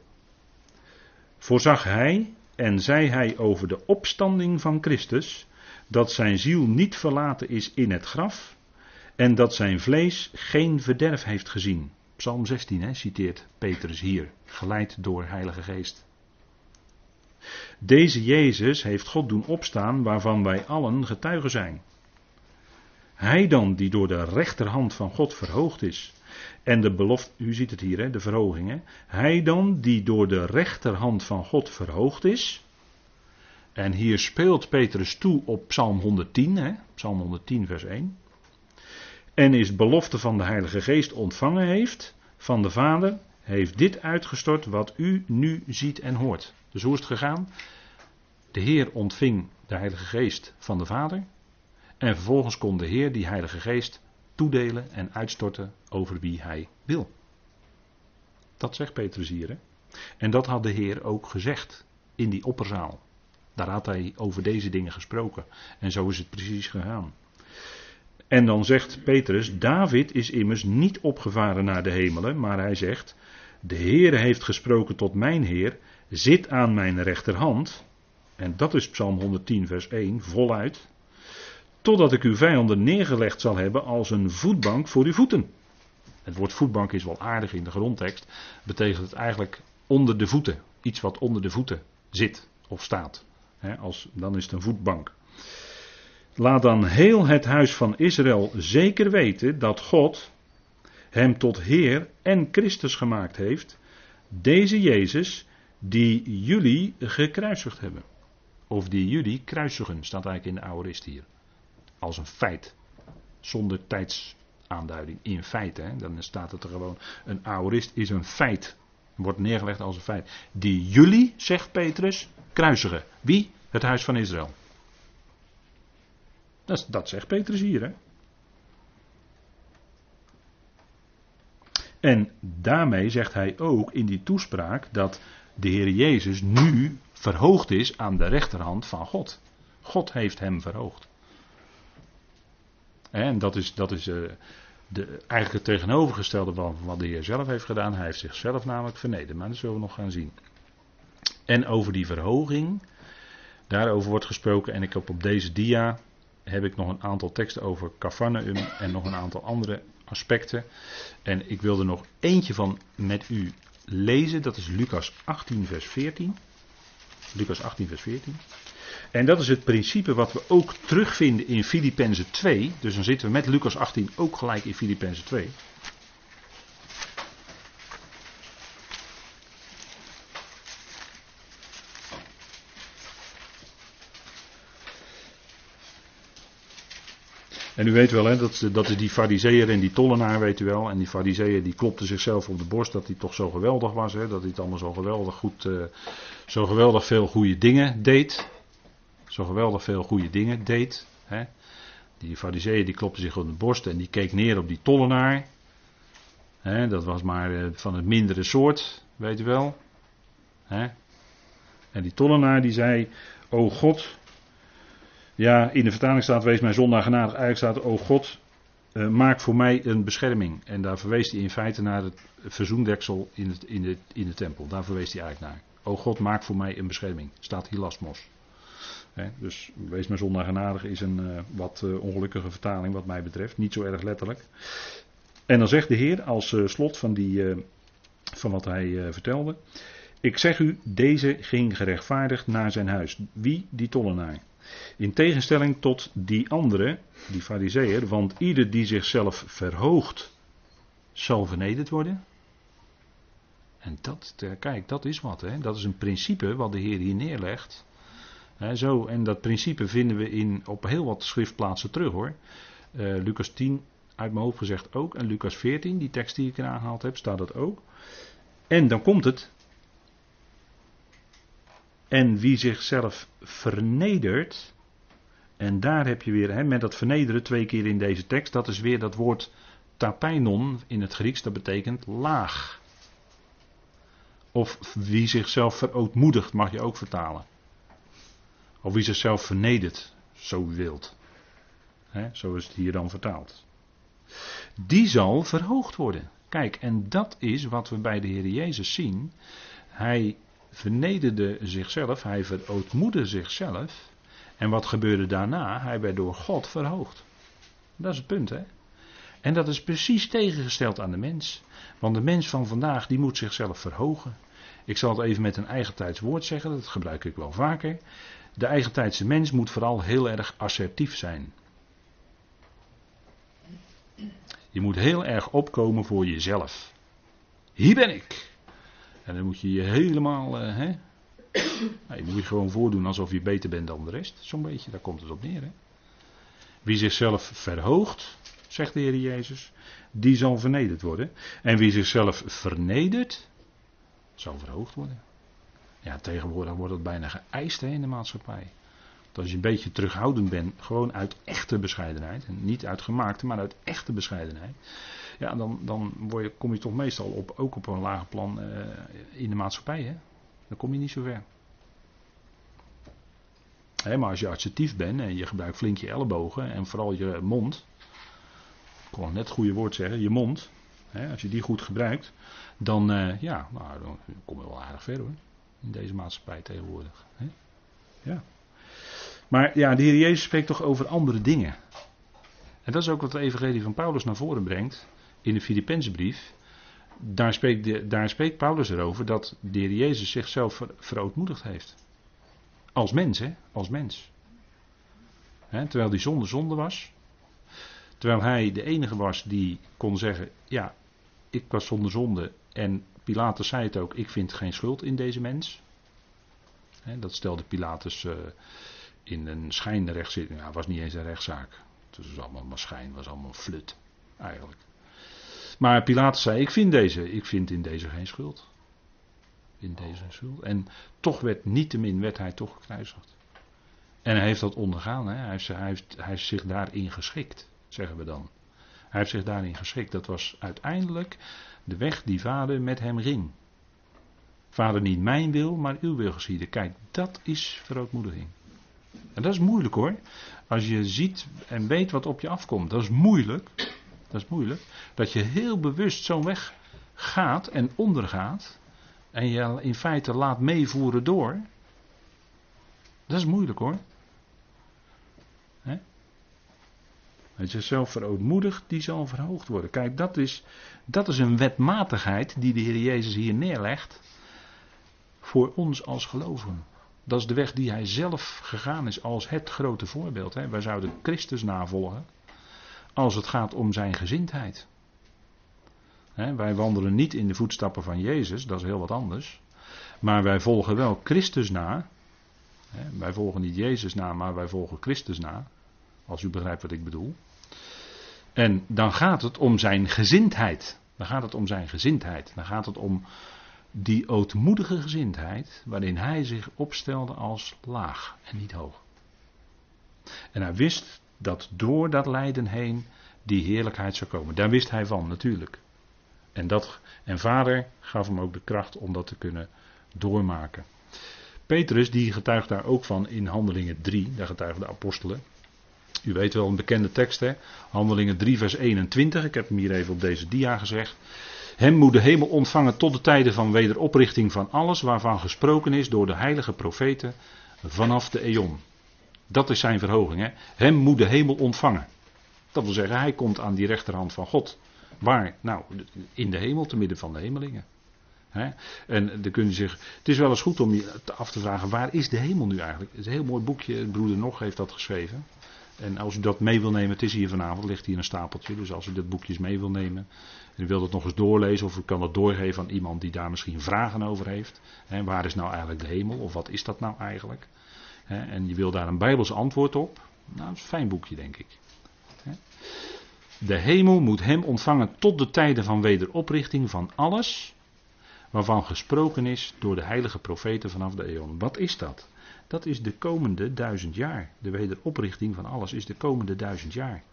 Voorzag hij en zei hij over de opstanding van Christus dat zijn ziel niet verlaten is in het graf en dat zijn vlees geen verderf heeft gezien. Psalm 16 hè, citeert Petrus hier, geleid door Heilige Geest. Deze Jezus heeft God doen opstaan waarvan wij allen getuigen zijn. Hij dan die door de rechterhand van God verhoogd is. En de belofte, u ziet het hier, hè, de verhoging. Hij dan die door de rechterhand van God verhoogd is. En hier speelt Petrus toe op Psalm 110, hè, Psalm 110, vers 1. En is belofte van de Heilige Geest ontvangen heeft van de Vader, heeft dit uitgestort wat u nu ziet en hoort. Dus hoe is het gegaan? De Heer ontving de Heilige Geest van de Vader. En vervolgens kon de Heer die Heilige Geest toedelen en uitstorten over wie hij wil. Dat zegt Petrus hier. En dat had de Heer ook gezegd in die opperzaal. Daar had hij over deze dingen gesproken. En zo is het precies gegaan. En dan zegt Petrus: David is immers niet opgevaren naar de hemelen, maar hij zegt: De Heer heeft gesproken tot mijn Heer: Zit aan mijn rechterhand. En dat is Psalm 110, vers 1, voluit. Totdat ik uw vijanden neergelegd zal hebben als een voetbank voor uw voeten. Het woord voetbank is wel aardig in de grondtekst. Betekent het eigenlijk onder de voeten. Iets wat onder de voeten zit of staat. als, dan is het een voetbank. Laat dan heel het huis van Israël zeker weten dat God hem tot Heer en Christus gemaakt heeft. Deze Jezus die jullie gekruisigd hebben. Of die jullie kruisigen, staat eigenlijk in de Aorist hier. Als een feit. Zonder tijdsaanduiding. In feite, dan staat het er gewoon. Een Aorist is een feit. Wordt neergelegd als een feit. Die jullie, zegt Petrus, kruisigen. Wie? Het huis van Israël. Dat, dat zegt Petrus hier. Hè? En daarmee zegt hij ook in die toespraak dat de Heer Jezus nu verhoogd is aan de rechterhand van God. God heeft hem verhoogd. En dat is, dat is uh, de, eigenlijk het tegenovergestelde van wat de Heer zelf heeft gedaan. Hij heeft zichzelf namelijk vernederd, maar dat zullen we nog gaan zien. En over die verhoging, daarover wordt gesproken. En ik heb op deze dia heb ik nog een aantal teksten over Cafarnaum en nog een aantal andere aspecten. En ik wil er nog eentje van met u lezen. Dat is Lucas 18, vers 14. Lucas 18, vers 14. En dat is het principe wat we ook terugvinden in Filippenzen 2. Dus dan zitten we met Lucas 18 ook gelijk in Filippenzen 2. En u weet wel, hè, dat, dat is die fariseer en die tollenaar, weet u wel. En die fariseer die klopte zichzelf op de borst dat hij toch zo geweldig was. Hè, dat hij het allemaal zo geweldig goed, uh, zo geweldig veel goede dingen deed. Zo geweldig veel goede dingen deed. Hè. Die fariseer die klopte zich op de borst en die keek neer op die tollenaar. Hè, dat was maar uh, van het mindere soort, weet u wel. Hè. En die tollenaar die zei, o God, ja, in de vertaling staat, wees mijn zondaar genadig. Eigenlijk staat, o God, uh, maak voor mij een bescherming. En daar verwees hij in feite naar het verzoendeksel in, het, in, de, in de tempel. Daar verwees hij eigenlijk naar. O God, maak voor mij een bescherming. Staat hilasmos. He, dus wees mijn zondaar genadig is een uh, wat uh, ongelukkige vertaling wat mij betreft. Niet zo erg letterlijk. En dan zegt de Heer als slot van, die, van wat hij vertelde. Ik zeg u, deze ging gerechtvaardigd naar zijn huis. Wie? Die tollenaar. In tegenstelling tot die andere, die fariseer, want ieder die zichzelf verhoogt, zal vernederd worden. En dat, kijk, dat is wat. Hè? Dat is een principe wat de Heer hier neerlegt. zo, en dat principe vinden we in, op heel wat schriftplaatsen terug hoor. Uh, Lucas 10 uit mijn hoofd gezegd ook. En Lucas 14, die tekst die ik er aangehaald heb, staat dat ook. En dan komt het. En wie zichzelf vernedert. En daar heb je weer, hè, met dat vernederen twee keer in deze tekst. Dat is weer dat woord tapeinon in het Grieks. Dat betekent laag. Of wie zichzelf verootmoedigt, mag je ook vertalen. Of wie zichzelf vernedert, zo wilt. He, zo is het hier dan vertaald. Die zal verhoogd worden. Kijk, en dat is wat we bij de Heer Jezus zien. Hij vernederde zichzelf, hij verootmoedde zichzelf. En wat gebeurde daarna? Hij werd door God verhoogd. Dat is het punt, hè? En dat is precies tegengesteld aan de mens. Want de mens van vandaag, die moet zichzelf verhogen. Ik zal het even met een eigentijds woord zeggen, dat gebruik ik wel vaker. De eigentijdse mens moet vooral heel erg assertief zijn. Je moet heel erg opkomen voor jezelf. Hier ben ik. En dan moet je je helemaal. Uh, hè? Nou, je moet je gewoon voordoen alsof je beter bent dan de rest. Zo'n beetje, daar komt het op neer. Hè? Wie zichzelf verhoogt, zegt de Heer Jezus, die zal vernederd worden. En wie zichzelf vernedert, zal verhoogd worden. Ja, tegenwoordig wordt het bijna geëist hè, in de maatschappij. Dat als je een beetje terughoudend bent, gewoon uit echte bescheidenheid, en niet uit gemaakte, maar uit echte bescheidenheid, ja, dan, dan word je, kom je toch meestal op, ook op een lager plan uh, in de maatschappij. Hè? Dan kom je niet zo ver. Maar als je assertief bent en je gebruikt flink je ellebogen en vooral je mond, ik kon net het goede woord zeggen, je mond, als je die goed gebruikt, dan, uh, ja, nou, dan kom je wel aardig ver hoor. In deze maatschappij tegenwoordig. Hè? Ja. Maar ja, de Heer Jezus spreekt toch over andere dingen. En dat is ook wat de Evangelie van Paulus naar voren brengt in de Filippenzenbrief. Daar spreekt, daar spreekt Paulus erover dat de Heer Jezus zichzelf ver, verootmoedigd heeft. Als mens, hè? Als mens. terwijl die zonde zonde was. Terwijl hij de enige was die kon zeggen: Ja, ik was zonder zonde. En Pilatus zei het ook: Ik vind geen schuld in deze mens. dat stelde Pilatus uh, in een schijnrechtszitting. Nou, was niet eens een rechtszaak. Het was allemaal maar schijn, was allemaal flut. Eigenlijk. Maar Pilatus zei: Ik vind deze, ik vind in deze geen schuld. In deze schuld. En toch werd niettemin werd hij toch gekruisigd. En hij heeft dat ondergaan. Hè? Hij, heeft, hij, heeft, hij heeft zich daarin geschikt, zeggen we dan. Hij heeft zich daarin geschikt. Dat was uiteindelijk de weg die vader met hem ging. Vader, niet mijn wil, maar uw wil geschieden. Kijk, dat is verootmoediging. En dat is moeilijk hoor. Als je ziet en weet wat op je afkomt, dat is moeilijk. Dat is moeilijk. Dat je heel bewust zo'n weg gaat en ondergaat. En je in feite laat meevoeren door. Dat is moeilijk hoor. Als je zelf verootmoedigt, die zal verhoogd worden. Kijk, dat is, dat is een wetmatigheid die de Heer Jezus hier neerlegt. Voor ons als gelovigen. Dat is de weg die hij zelf gegaan is als het grote voorbeeld. Hè. Wij zouden Christus navolgen als het gaat om zijn gezindheid. wij wandelen niet in de voetstappen van Jezus, dat is heel wat anders. Maar wij volgen wel Christus na. wij volgen niet Jezus na, maar wij volgen Christus na. Als u begrijpt wat ik bedoel. En dan gaat het om zijn gezindheid. Dan gaat het om zijn gezindheid. Dan gaat het om die ootmoedige gezindheid waarin hij zich opstelde als laag en niet hoog. En hij wist dat door dat lijden heen die heerlijkheid zou komen. Daar wist hij van natuurlijk. En, dat, en vader gaf hem ook de kracht om dat te kunnen doormaken. Petrus die getuigt daar ook van in Handelingen 3, daar getuigen de apostelen. U weet wel een bekende tekst hè, Handelingen 3 vers 21, ik heb hem hier even op deze dia gezegd. Hem moet de hemel ontvangen tot de tijden van wederoprichting van alles waarvan gesproken is door de heilige profeten vanaf de eon. Dat is zijn verhoging. Hè? Hem moet de hemel ontvangen. Dat wil zeggen, hij komt aan die rechterhand van God. Waar? Nou, in de hemel, te midden van de hemelingen. En dan kun je zich. Het is wel eens goed om je af te vragen: waar is de hemel nu eigenlijk? Het is een heel mooi boekje, broeder Nog heeft dat geschreven. En als u dat mee wil nemen, het is hier vanavond, ligt hier een stapeltje. Dus als u dat boekje mee wil nemen en u wilt het nog eens doorlezen, of u kan het doorgeven aan iemand die daar misschien vragen over heeft. Hè, waar is nou eigenlijk de hemel, of wat is dat nou eigenlijk? En je wil daar een Bijbels antwoord op. Nou, dat is een fijn boekje, denk ik. De hemel moet hem ontvangen tot de tijden van wederoprichting van alles waarvan gesproken is door de heilige profeten vanaf de eeuwen. Wat is dat? Dat is de komende duizend jaar. De wederoprichting van alles is de komende duizend jaar.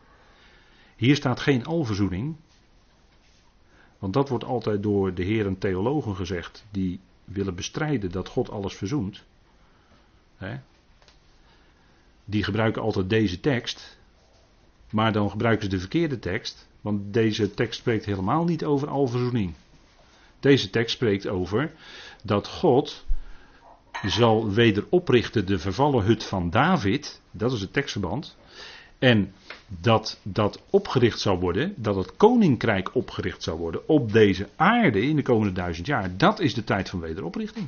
Hier staat geen alverzoening. Want dat wordt altijd door de heren theologen gezegd. Die willen bestrijden dat God alles verzoent. Die gebruiken altijd deze tekst. Maar dan gebruiken ze de verkeerde tekst. Want deze tekst spreekt helemaal niet over alverzoening. Deze tekst spreekt over dat God zal weder oprichten de vervallen hut van David. Dat is het tekstverband. En dat dat opgericht zou worden, dat het koninkrijk opgericht zou worden op deze aarde in de komende duizend jaar. Dat is de tijd van wederoprichting.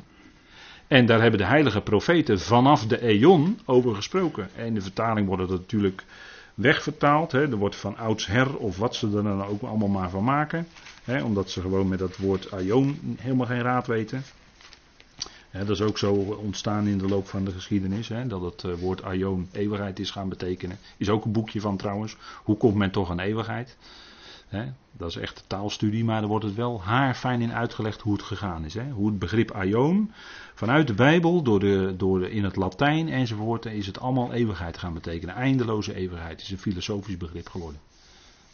En daar hebben de heilige profeten vanaf de eon over gesproken. En in de vertaling wordt het natuurlijk wegvertaald. Hè. Er wordt van oudsher of wat ze er dan ook allemaal maar van maken. Hè, omdat ze gewoon met dat woord aion helemaal geen raad weten dat is ook zo ontstaan in de loop van de geschiedenis. dat het eh, woord aion eeuwigheid is gaan betekenen. Is ook een boekje van trouwens. Hoe komt men toch aan eeuwigheid? Dat is echt taalstudie, maar er wordt het wel haarfijn in uitgelegd hoe het gegaan is. Hoe het begrip aion vanuit de Bijbel, door de, door de, in het Latijn enzovoort, is het allemaal eeuwigheid gaan betekenen. Eindeloze eeuwigheid is een filosofisch begrip geworden.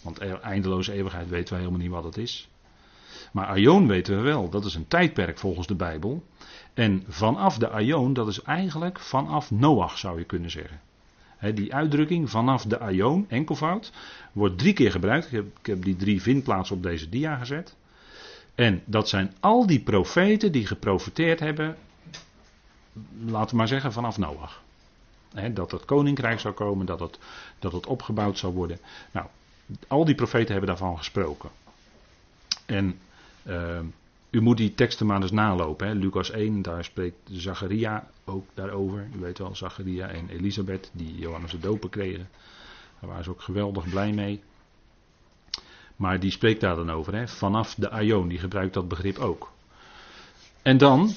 Want eindeloze eeuwigheid weten wij helemaal niet wat het is. Maar aion weten we wel, dat is een tijdperk volgens de Bijbel. En vanaf de Aion, dat is eigenlijk vanaf Noach zou je kunnen zeggen. Die uitdrukking vanaf de Aion, enkelvoud, wordt drie keer gebruikt. Ik heb, ik heb die drie vindplaatsen op deze dia gezet. En dat zijn al die profeten die geprofeteerd hebben, laten we maar zeggen, vanaf Noach. dat het koninkrijk zou komen, dat het, dat het opgebouwd zou worden. Nou, al die profeten hebben daarvan gesproken. En uh, u moet die teksten maar eens nalopen. Hè. Lucas 1, daar spreekt Zacharia ook daarover. U weet wel, Zacharia en Elisabeth, die Johannes de Doper kregen. Daar waren ze ook geweldig blij mee. Maar die spreekt daar dan over. Hè. Vanaf de Aion, die gebruikt dat begrip ook. En dan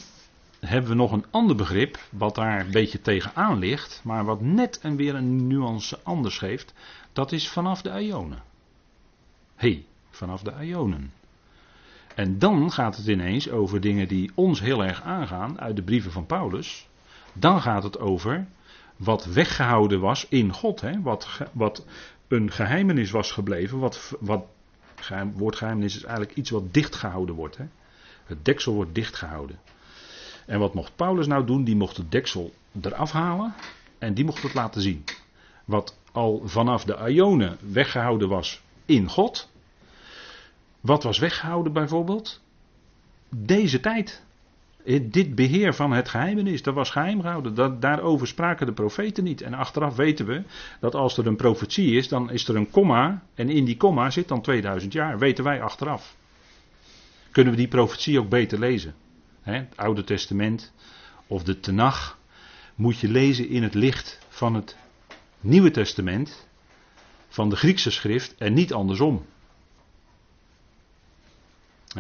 hebben we nog een ander begrip, wat daar een beetje tegenaan ligt, maar wat net en weer een nuance anders geeft. Dat is vanaf de Aionen. Hé, hey, vanaf de Aionen. En dan gaat het ineens over dingen die ons heel erg aangaan uit de brieven van Paulus. Dan gaat het over wat weggehouden was in God. Hè? Wat, wat een geheimenis was gebleven. Wat, wat geheim, woord geheimenis is eigenlijk iets wat dichtgehouden wordt. Hè? Het deksel wordt dichtgehouden. En wat mocht Paulus nou doen? Die mocht het deksel eraf halen en die mocht het laten zien. Wat al vanaf de Ionen weggehouden was in God, wat was weggehouden bijvoorbeeld? Deze tijd. Dit beheer van het geheimenis, dat was geheim gehouden. Dat, daarover spraken de profeten niet. En achteraf weten we dat als er een profetie is, dan is er een komma. En in die komma zit dan 2000 jaar. Weten wij achteraf. Kunnen we die profetie ook beter lezen? het Oude Testament of de Tenach moet je lezen in het licht van het Nieuwe Testament, van de Griekse schrift en niet andersom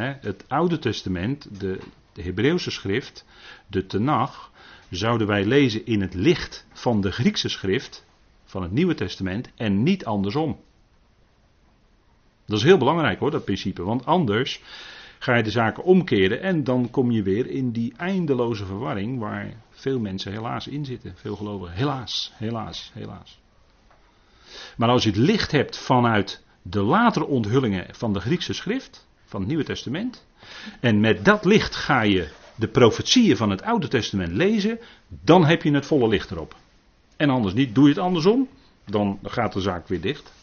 het Oude Testament, de, Hebreeuwse schrift, de Tenach, zouden wij lezen in het licht van de Griekse schrift, van het Nieuwe Testament, en niet andersom. Dat is heel belangrijk hoor, dat principe, want anders ga je de zaken omkeren en dan kom je weer in die eindeloze verwarring waar veel mensen helaas in zitten, veel gelovigen. Helaas, helaas, helaas. Maar als je het licht hebt vanuit de latere onthullingen van de Griekse schrift, van het Nieuwe Testament. En met dat licht ga je de profetieën van het Oude Testament lezen, dan heb je het volle licht erop. En anders niet. Doe je het andersom, dan gaat de zaak weer dicht.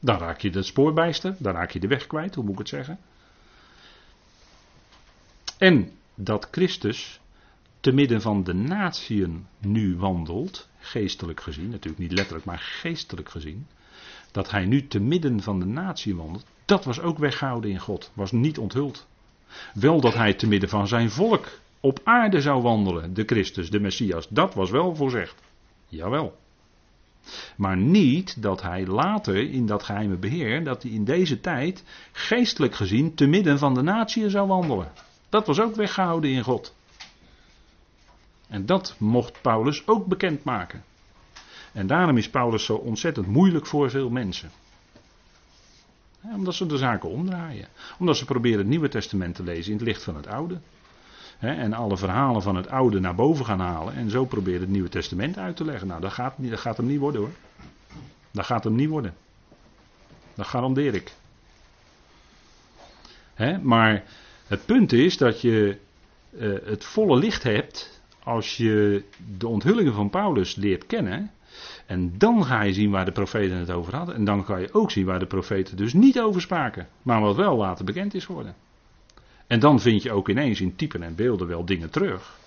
Dan raak je het spoor bijster, dan raak je de weg kwijt, hoe moet ik het zeggen? En dat Christus te midden van de natieën nu wandelt, geestelijk gezien, natuurlijk niet letterlijk, maar geestelijk gezien, dat hij nu te midden van de natie wandelt, dat was ook weggehouden in God, was niet onthuld. Wel dat hij te midden van zijn volk op aarde zou wandelen, de Christus, de Messias, dat was wel voorzegd. Jawel. Maar niet dat hij later in dat geheime beheer, dat hij in deze tijd geestelijk gezien te midden van de natie zou wandelen. Dat was ook weggehouden in God. En dat mocht Paulus ook bekendmaken. En daarom is Paulus zo ontzettend moeilijk voor veel mensen. Omdat ze de zaken omdraaien. Omdat ze proberen het Nieuwe Testament te lezen in het licht van het Oude. En alle verhalen van het Oude naar boven gaan halen. En zo proberen het Nieuwe Testament uit te leggen. Nou, dat gaat, dat gaat hem niet worden hoor. Dat gaat hem niet worden. Dat garandeer ik. Maar het punt is dat je uh, het volle licht hebt als je de onthullingen van Paulus leert kennen. En dan ga je zien waar de profeten het over hadden. En dan kan je ook zien waar de profeten dus niet over spraken. Maar wat wel later bekend is geworden. En dan vind je ook ineens in typen en beelden wel dingen terug.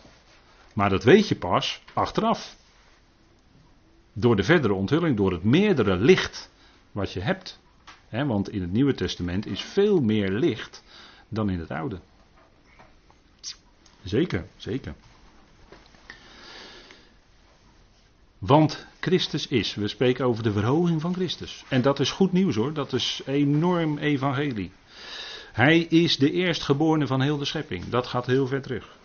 Maar dat weet je pas achteraf. Door de verdere onthulling, door het meerdere licht wat je hebt. want in het Nieuwe Testament is veel meer licht dan in het Oude. Zeker, zeker. Want Christus is. We spreken over de verhoging van Christus. En dat is goed nieuws hoor. Dat is enorm evangelie. Hij is de eerstgeborene van heel de schepping. Dat gaat heel ver terug.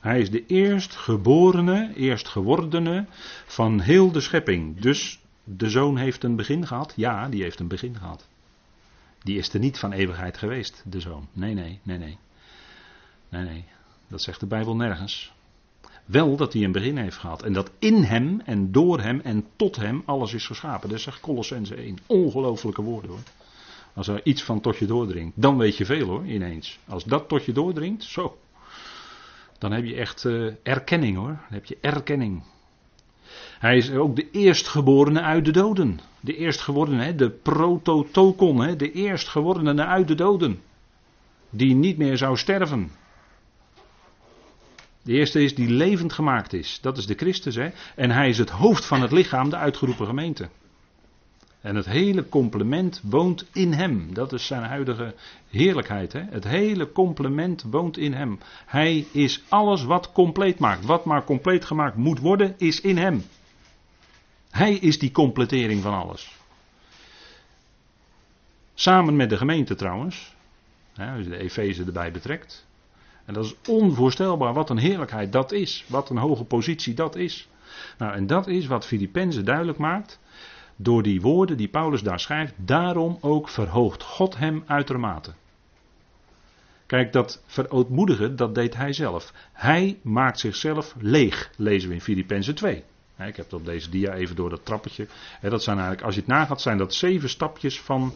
Hij is de eerstgeborene, eerstgewordene van heel de schepping. Dus de zoon heeft een begin gehad. Ja, die heeft een begin gehad. Die is er niet van eeuwigheid geweest, de zoon. Nee, nee, nee, nee. Nee, nee. Dat zegt de Bijbel nergens. Wel dat hij een begin heeft gehad. En dat in hem en door hem en tot hem alles is geschapen. Dat zegt Colossense 1. Ongelofelijke woorden hoor. Als er iets van tot je doordringt, dan weet je veel hoor, ineens. Als dat tot je doordringt, zo. Dan heb je echt uh, erkenning hoor. Dan heb je erkenning. Hij is ook de eerstgeborene uit de doden. De eerstgeborene, de prototokon, de eerstgeborene uit de doden. Die niet meer zou sterven. De eerste is die levend gemaakt is. Dat is de Christus. Hè? En hij is het hoofd van het lichaam, de uitgeroepen gemeente. En het hele complement woont in hem. Dat is zijn huidige heerlijkheid. Hè? Het hele complement woont in hem. Hij is alles wat compleet maakt. Wat maar compleet gemaakt moet worden, is in hem. Hij is die completering van alles. Samen met de gemeente trouwens. Hè, als je de Efeze erbij betrekt. En dat is onvoorstelbaar wat een heerlijkheid dat is. Wat een hoge positie dat is. Nou, en dat is wat Filippenzen duidelijk maakt. Door die woorden die Paulus daar schrijft. Daarom ook verhoogt God hem uitermate. Kijk, dat verootmoedigen, dat deed hij zelf. Hij maakt zichzelf leeg, lezen we in Filippenzen 2. Ik heb het op deze dia even door dat trappetje. Dat zijn eigenlijk, als je het nagaat, zijn dat zeven stapjes van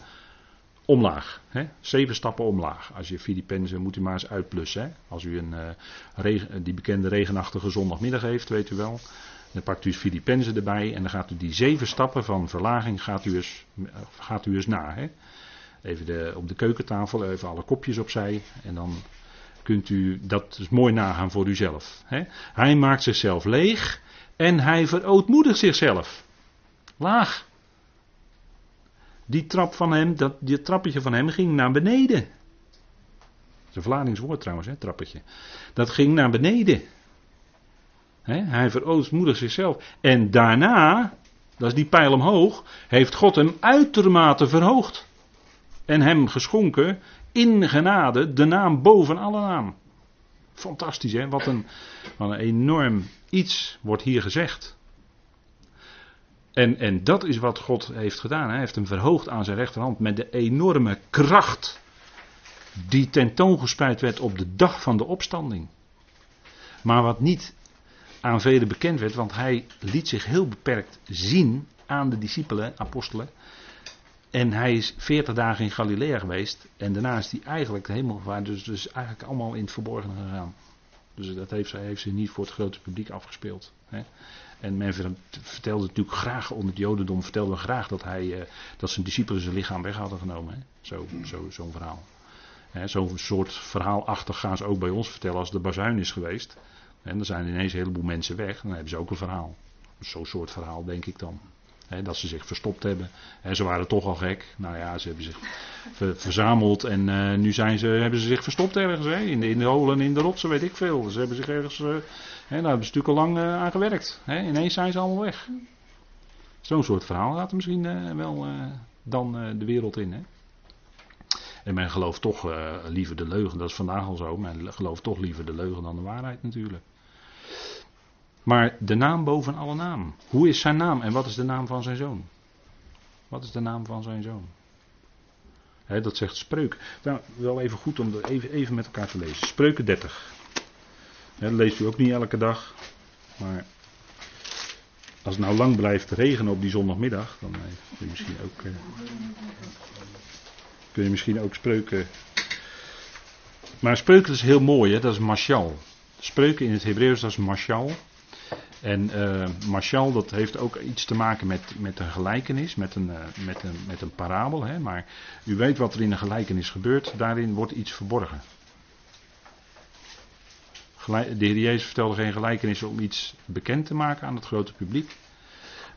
omlaag. Hè? Zeven stappen omlaag. Als je Filippenzen moet u maar eens uitplussen. Hè? Als u een, uh, regen, die bekende regenachtige zondagmiddag heeft, weet u wel. Dan pakt u Filippenzen erbij en dan gaat u die zeven stappen van verlaging gaat u eens, gaat u eens na. Hè? Even de, op de keukentafel, even alle kopjes opzij. En dan kunt u dat dus mooi nagaan voor uzelf. Hè? Hij maakt zichzelf leeg en hij verootmoedigt zichzelf. Laag. Die trap van hem, dat, die trappetje van hem ging naar beneden. Dat is een Vlamings woord trouwens, hè, trappetje. Dat ging naar beneden. hij verootmoedigt zichzelf. En daarna, dat is die pijl omhoog, heeft God hem uitermate verhoogd. En hem geschonken in genade de naam boven alle naam. Fantastisch hè, wat een, wat een enorm iets wordt hier gezegd. En, en dat is wat God heeft gedaan. Hij heeft hem verhoogd aan zijn rechterhand met de enorme kracht die tentoongespreid werd op de dag van de opstanding. Maar wat niet aan velen bekend werd, want hij liet zich heel beperkt zien aan de discipelen, apostelen, En hij is 40 dagen in Galilea geweest. En daarna is hij eigenlijk helemaal gevaar. Dus, dus eigenlijk allemaal in het verborgen gegaan. Dus dat heeft, heeft ze niet voor het grote publiek afgespeeld. Hè. En men vertelde natuurlijk graag onder het Jodendom, vertelde graag dat, hij, uh, dat zijn discipelen zijn lichaam weg hadden genomen. Zo, zo, zo'n verhaal. Zo'n soort verhaalachtig gaan ze ook bij ons vertellen als de bazuin is geweest. En dan zijn ineens een heleboel mensen weg. Dan hebben ze ook een verhaal. Zo'n soort verhaal denk ik dan. Dat ze zich verstopt hebben. ze waren toch al gek. Nou ja, ze hebben zich verzameld en uh, nu zijn ze, hebben ze zich verstopt ergens. in, de, in de holen, in de rotsen, weet ik veel. Ze hebben zich ergens. Uh, daar hebben ze natuurlijk al lang uh, aan gewerkt. ineens zijn ze allemaal weg. Zo'n soort verhaal gaat misschien wel dan de wereld in. En men gelooft toch liever de leugen. Dat is vandaag al zo. Men gelooft toch liever de leugen dan de waarheid natuurlijk. Maar de naam boven alle naam. Hoe is zijn naam en wat is de naam van zijn zoon? Wat is de naam van zijn zoon? dat zegt Spreuk. Nou, wel even goed om dat even, even met elkaar te lezen. Spreuken 30. dat leest u ook niet elke dag. Maar als het nou lang blijft regenen op die zondagmiddag, dan eh, kun je misschien ook, uh, kun je misschien ook spreuken. Maar spreuken is heel mooi, hè? dat is mashal. Spreuken in het Hebreeuws, dat is mashal. En uh, Marshall, dat heeft ook iets te maken met, met een gelijkenis, met een, uh, met een, met een parabel. Hè? Maar u weet wat er in een gelijkenis gebeurt, daarin wordt iets verborgen. De heer Jezus vertelde geen gelijkenissen om iets bekend te maken aan het grote publiek.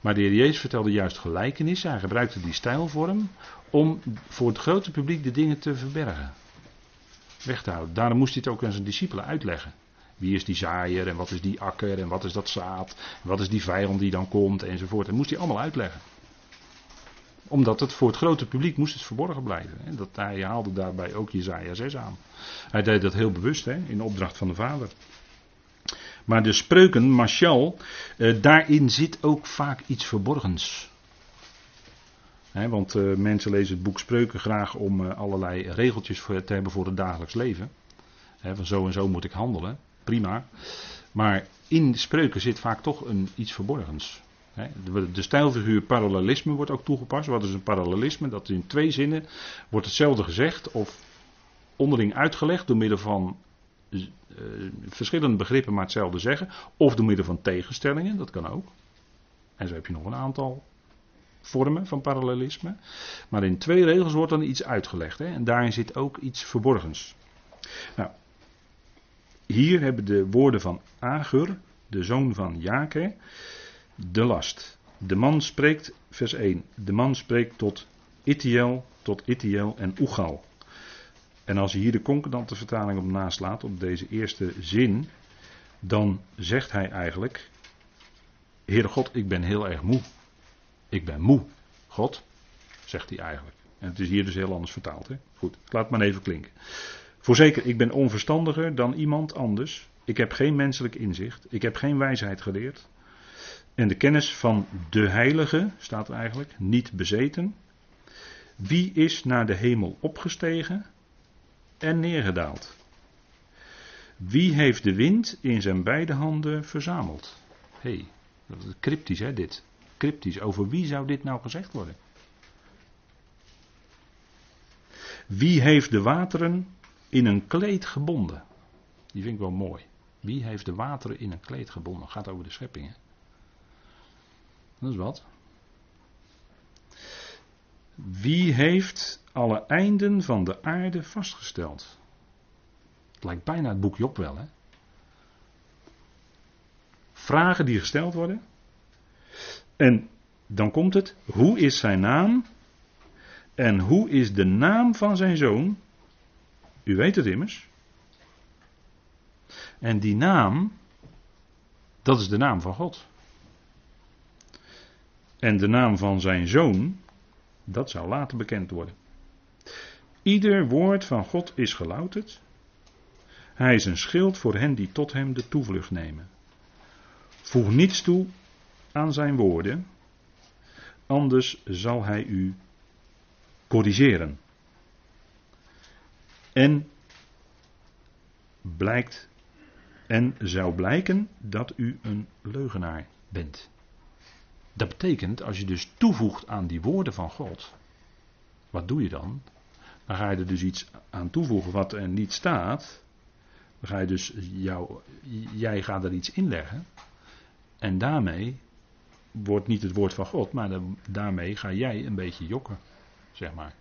Maar de heer Jezus vertelde juist gelijkenissen. Hij gebruikte die stijlvorm om voor het grote publiek de dingen te verbergen. Weg te houden. Daarom moest hij het ook aan zijn discipelen uitleggen. Wie is die zaaier en wat is die akker en wat is dat zaad? En wat is die vijand die dan komt enzovoort. Dat moest hij allemaal uitleggen. Omdat het voor het grote publiek moest het verborgen blijven. Dat, hij haalde daarbij ook Jezaja 6 aan. Hij deed dat heel bewust hè, in opdracht van de vader. Maar de spreuken, Marshall, eh, daarin zit ook vaak iets verborgens. want eh, mensen lezen het boek Spreuken graag om eh, allerlei regeltjes voor, te hebben voor het dagelijks leven. van zo en zo moet ik handelen prima. Maar in spreuken zit vaak toch een, iets verborgens. De, stijlfiguur parallelisme wordt ook toegepast. Wat is een parallelisme? Dat in twee zinnen wordt hetzelfde gezegd of onderling uitgelegd door middel van uh, verschillende begrippen maar hetzelfde zeggen. Of door middel van tegenstellingen, dat kan ook. En zo heb je nog een aantal vormen van parallelisme. Maar in twee regels wordt dan iets uitgelegd. Hè? En daarin zit ook iets verborgens. Nou, hier hebben de woorden van Agur, de zoon van Jake, de last. De man spreekt, vers 1, de man spreekt tot Itiel, tot Itiel en Oegal. En als je hier de concordante vertaling op naslaat, op deze eerste zin, dan zegt hij eigenlijk, Heere God, ik ben heel erg moe. Ik ben moe, God, zegt hij eigenlijk. En het is hier dus heel anders vertaald. Hè? Goed, laat maar even klinken. Voorzeker, ik ben onverstandiger dan iemand anders. Ik heb geen menselijk inzicht. Ik heb geen wijsheid geleerd. En de kennis van de Heilige, staat er eigenlijk, niet bezeten. Wie is naar de hemel opgestegen en neergedaald? Wie heeft de wind in zijn beide handen verzameld? Hé, hey, dat is cryptisch hè dit. Cryptisch. Over wie zou dit nou gezegd worden? Wie heeft de wateren in een kleed gebonden. Die vind ik wel mooi. Wie heeft de wateren in een kleed gebonden? Gaat over de scheppingen. Dat is wat. Wie heeft alle einden van de aarde vastgesteld? Het lijkt bijna het boek Job wel, hè? Vragen die gesteld worden. En dan komt het. Hoe is zijn naam? En hoe is de naam van zijn zoon? U weet het immers. En die naam, dat is de naam van God. En de naam van zijn zoon, dat zal later bekend worden. Ieder woord van God is gelouterd. Hij is een schild voor hen die tot hem de toevlucht nemen. Voeg niets toe aan zijn woorden, anders zal hij u corrigeren. En blijkt en zou blijken dat u een leugenaar bent. Dat betekent, als je dus toevoegt aan die woorden van God, Wat doe je dan? Dan ga je er dus iets aan toevoegen wat er niet staat. Dan ga je dus jou, jij gaat er iets inleggen. En daarmee wordt niet het woord van God, maar daarmee ga jij een beetje jokken, zeg maar.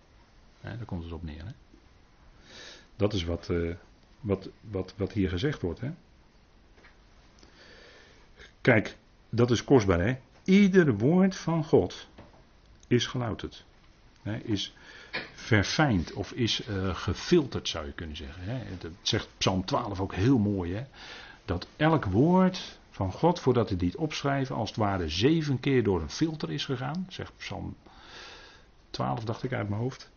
daar komt het op neer. Hè? Dat is wat, uh, wat, wat, wat hier gezegd wordt. Hè? Kijk, dat is kostbaar. Hè? Ieder woord van God is gelouterd. Hè? Is verfijnd of is uh, gefilterd, zou je kunnen zeggen. Hè? Dat zegt Psalm 12 ook heel mooi. Hè? Dat elk woord van God, voordat hij dit opschrijven, als het ware zeven keer door een filter is gegaan. Zegt Psalm 12, dacht ik uit mijn hoofd.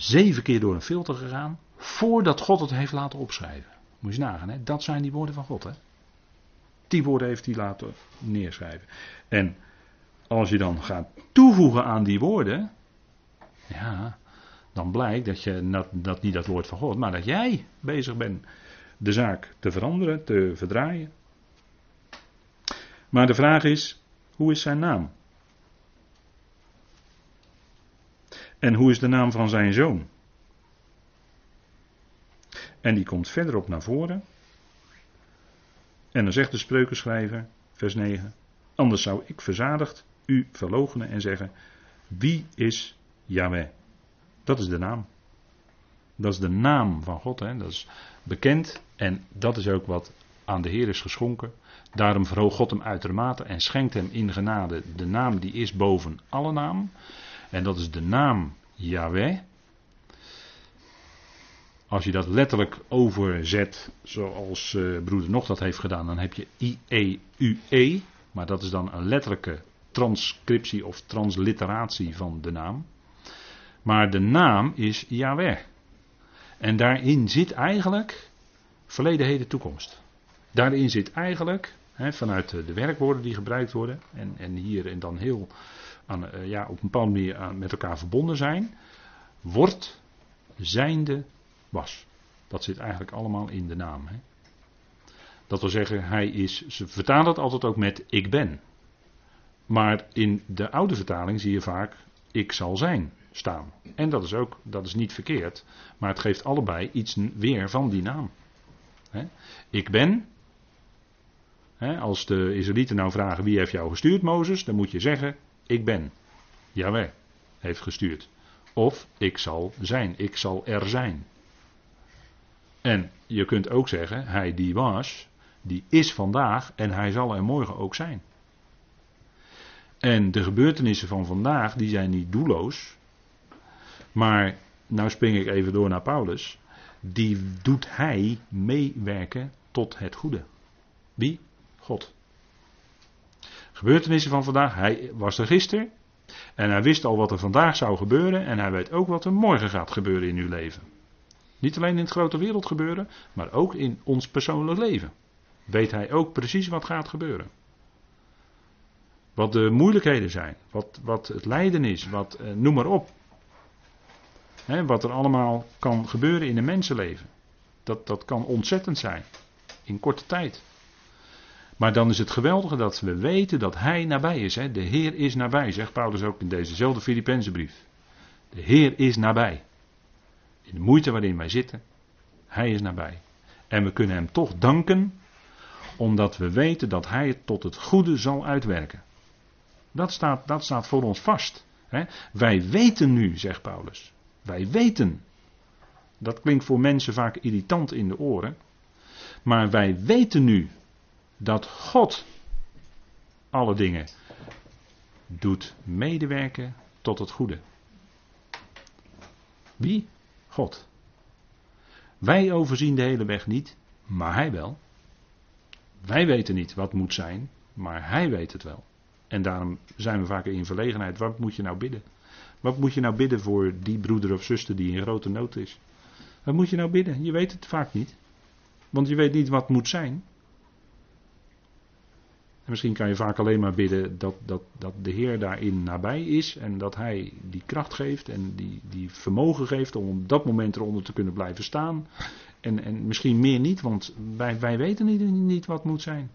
Zeven keer door een filter gegaan, voordat God het heeft laten opschrijven. Moet je nagaan, hè? dat zijn die woorden van God. Hè? Die woorden heeft hij laten neerschrijven. En als je dan gaat toevoegen aan die woorden, ja, dan blijkt dat je dat, dat niet dat woord van God, maar dat jij bezig bent de zaak te veranderen, te verdraaien. Maar de vraag is, hoe is zijn naam? En hoe is de naam van zijn zoon? En die komt verderop naar voren. En dan zegt de spreukenschrijver, vers 9: Anders zou ik verzadigd u verloochenen en zeggen: Wie is Yahweh? Dat is de naam. Dat is de naam van God. Hè? Dat is bekend en dat is ook wat aan de Heer is geschonken. Daarom verhoogt God hem uitermate en schenkt hem in genade de naam die is boven alle naam. En dat is de naam Yahweh. Als je dat letterlijk overzet, zoals uh, broeder Nog dat heeft gedaan, dan heb je I-E-U-E. Maar dat is dan een letterlijke transcriptie of transliteratie van de naam. Maar de naam is Yahweh. En daarin zit eigenlijk verleden, heden, toekomst. Daarin zit eigenlijk, vanuit de werkwoorden die gebruikt worden, en, en hier en dan heel aan, uh, ja, op een bepaalde manier aan, met elkaar verbonden zijn, wordt, zijnde, was. Dat zit eigenlijk allemaal in de naam. Hè. Dat wil zeggen, hij is, ze vertalen het altijd ook met ik ben. Maar in de oude vertaling zie je vaak ik zal zijn staan. En dat is ook, dat is niet verkeerd, maar het geeft allebei iets weer van die naam. Ik ben, als de Israëlieten nou vragen wie heeft jou gestuurd, Mozes, dan moet je zeggen, ik ben. Jawel, heeft gestuurd. Of ik zal zijn, ik zal er zijn. En je kunt ook zeggen, hij die was, die is vandaag en hij zal er morgen ook zijn. En de gebeurtenissen van vandaag, die zijn niet doelloos. Maar, nou spring ik even door naar Paulus. Die doet hij meewerken tot het goede. Wie? God. Gebeurtenissen van vandaag, hij was er gisteren. En hij wist al wat er vandaag zou gebeuren. En hij weet ook wat er morgen gaat gebeuren in uw leven. Niet alleen in het grote wereld gebeuren, maar ook in ons persoonlijk leven. Weet hij ook precies wat gaat gebeuren. Wat de moeilijkheden zijn, wat, wat het lijden is, wat, eh, noem maar op. wat er allemaal kan gebeuren in een mensenleven. Dat, dat kan ontzettend zijn. In korte tijd. Maar dan is het geweldige dat we weten dat Hij nabij is. Hè. De Heer is nabij, zegt Paulus ook in dezezelfde Filippense brief. De Heer is nabij. In de moeite waarin wij zitten, Hij is nabij. En we kunnen Hem toch danken, omdat we weten dat Hij het tot het goede zal uitwerken. Dat staat, dat staat voor ons vast. Hè. Wij weten nu, zegt Paulus. Wij weten. Dat klinkt voor mensen vaak irritant in de oren. Maar wij weten nu dat God alle dingen doet medewerken tot het goede. Wie? God. Wij overzien de hele weg niet, maar Hij wel. Wij weten niet wat moet zijn, maar Hij weet het wel. En daarom zijn we vaak in verlegenheid. Wat moet je nou bidden? Wat moet je nou bidden voor die broeder of zuster die in grote nood is? Wat moet je nou bidden? Je weet het vaak niet. Want je weet niet wat moet zijn misschien kan je vaak alleen maar bidden dat, dat, dat de Heer daarin nabij is en dat Hij die kracht geeft en die, die vermogen geeft om op dat moment eronder te kunnen blijven staan. En, en misschien meer niet, want wij, weten niet, niet wat moet zijn.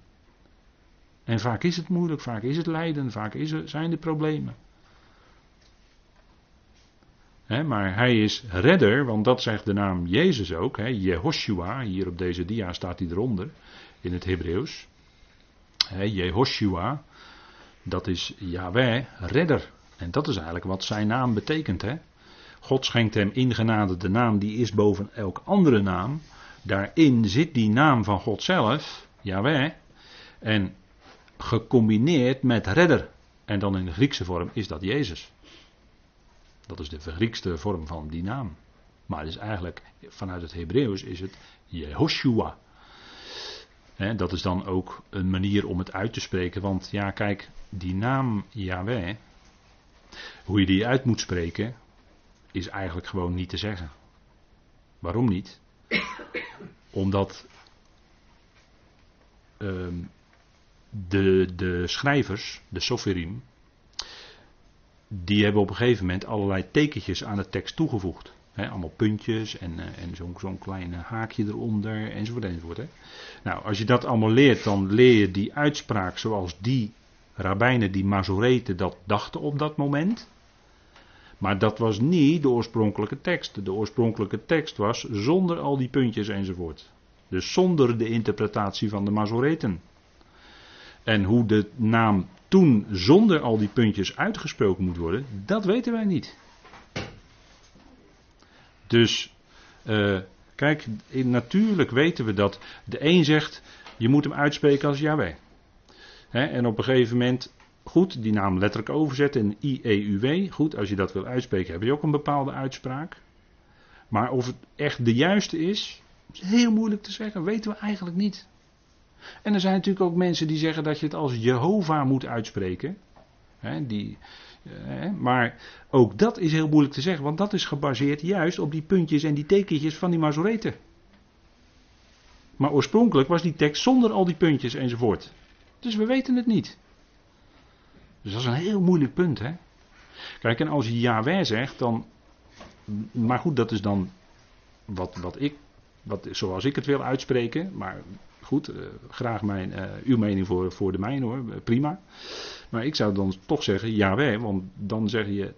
En vaak is het moeilijk, vaak is het lijden, vaak is zijn er problemen. maar hij is redder, want dat zegt de naam Jezus ook. Jehoshua, hier op deze dia staat hij eronder in het Hebreeuws. Jehoshua, dat is Yahweh, redder. En dat is eigenlijk wat zijn naam betekent. Hè? God schenkt hem in genade de naam die is boven elk andere naam. Daarin zit die naam van God zelf, Yahweh. En gecombineerd met redder. En dan in de Griekse vorm is dat Jezus. Dat is de vergriekste vorm van die naam. Maar het is eigenlijk, vanuit het Hebreeuws is het Jehoshua. Dat is dan ook een manier om het uit te spreken. Want ja, kijk, die naam Yahweh, hoe je die uit moet spreken, is eigenlijk gewoon niet te zeggen. Waarom niet? Omdat ehm, de, de schrijvers, de soferim, die hebben op een gegeven moment allerlei tekentjes aan de tekst toegevoegd. Allemaal puntjes en, uh, en zo'n zo'n klein haakje eronder enzovoort enzovoort. He. Nou, als je dat allemaal leert, dan leer je die uitspraak zoals die rabbijnen, die Mazoreten, dat dachten op dat moment. Maar dat was niet de oorspronkelijke tekst. De oorspronkelijke tekst was zonder al die puntjes enzovoort. Dus zonder de interpretatie van de Mazoreten. En hoe de naam toen zonder al die puntjes uitgesproken moet worden, dat weten wij niet. Dus, uh, kijk, natuurlijk weten we dat de een zegt, je moet hem uitspreken als Yahweh. en op een gegeven moment, goed, die naam letterlijk overzetten in IEUW. Goed, als je dat wil uitspreken, heb je ook een bepaalde uitspraak. Maar of het echt de juiste is, is heel moeilijk te zeggen, weten we eigenlijk niet. En er zijn natuurlijk ook mensen die zeggen dat je het als Jehovah moet uitspreken. die, maar ook dat is heel moeilijk te zeggen, want dat is gebaseerd juist op die puntjes en die tekentjes van die Mazoreten. Maar oorspronkelijk was die tekst zonder al die puntjes enzovoort. Dus we weten het niet. Dus dat is een heel moeilijk punt, hè. Kijk, en als je Yahweh zegt, dan. Maar goed, dat is dan wat, wat ik. Wat, zoals ik het wil uitspreken. Maar Goed, uh, graag mijn, uh, uw mening voor, voor de mijne hoor, eh, prima. Maar ik zou dan toch zeggen Jawel, want dan zeg je,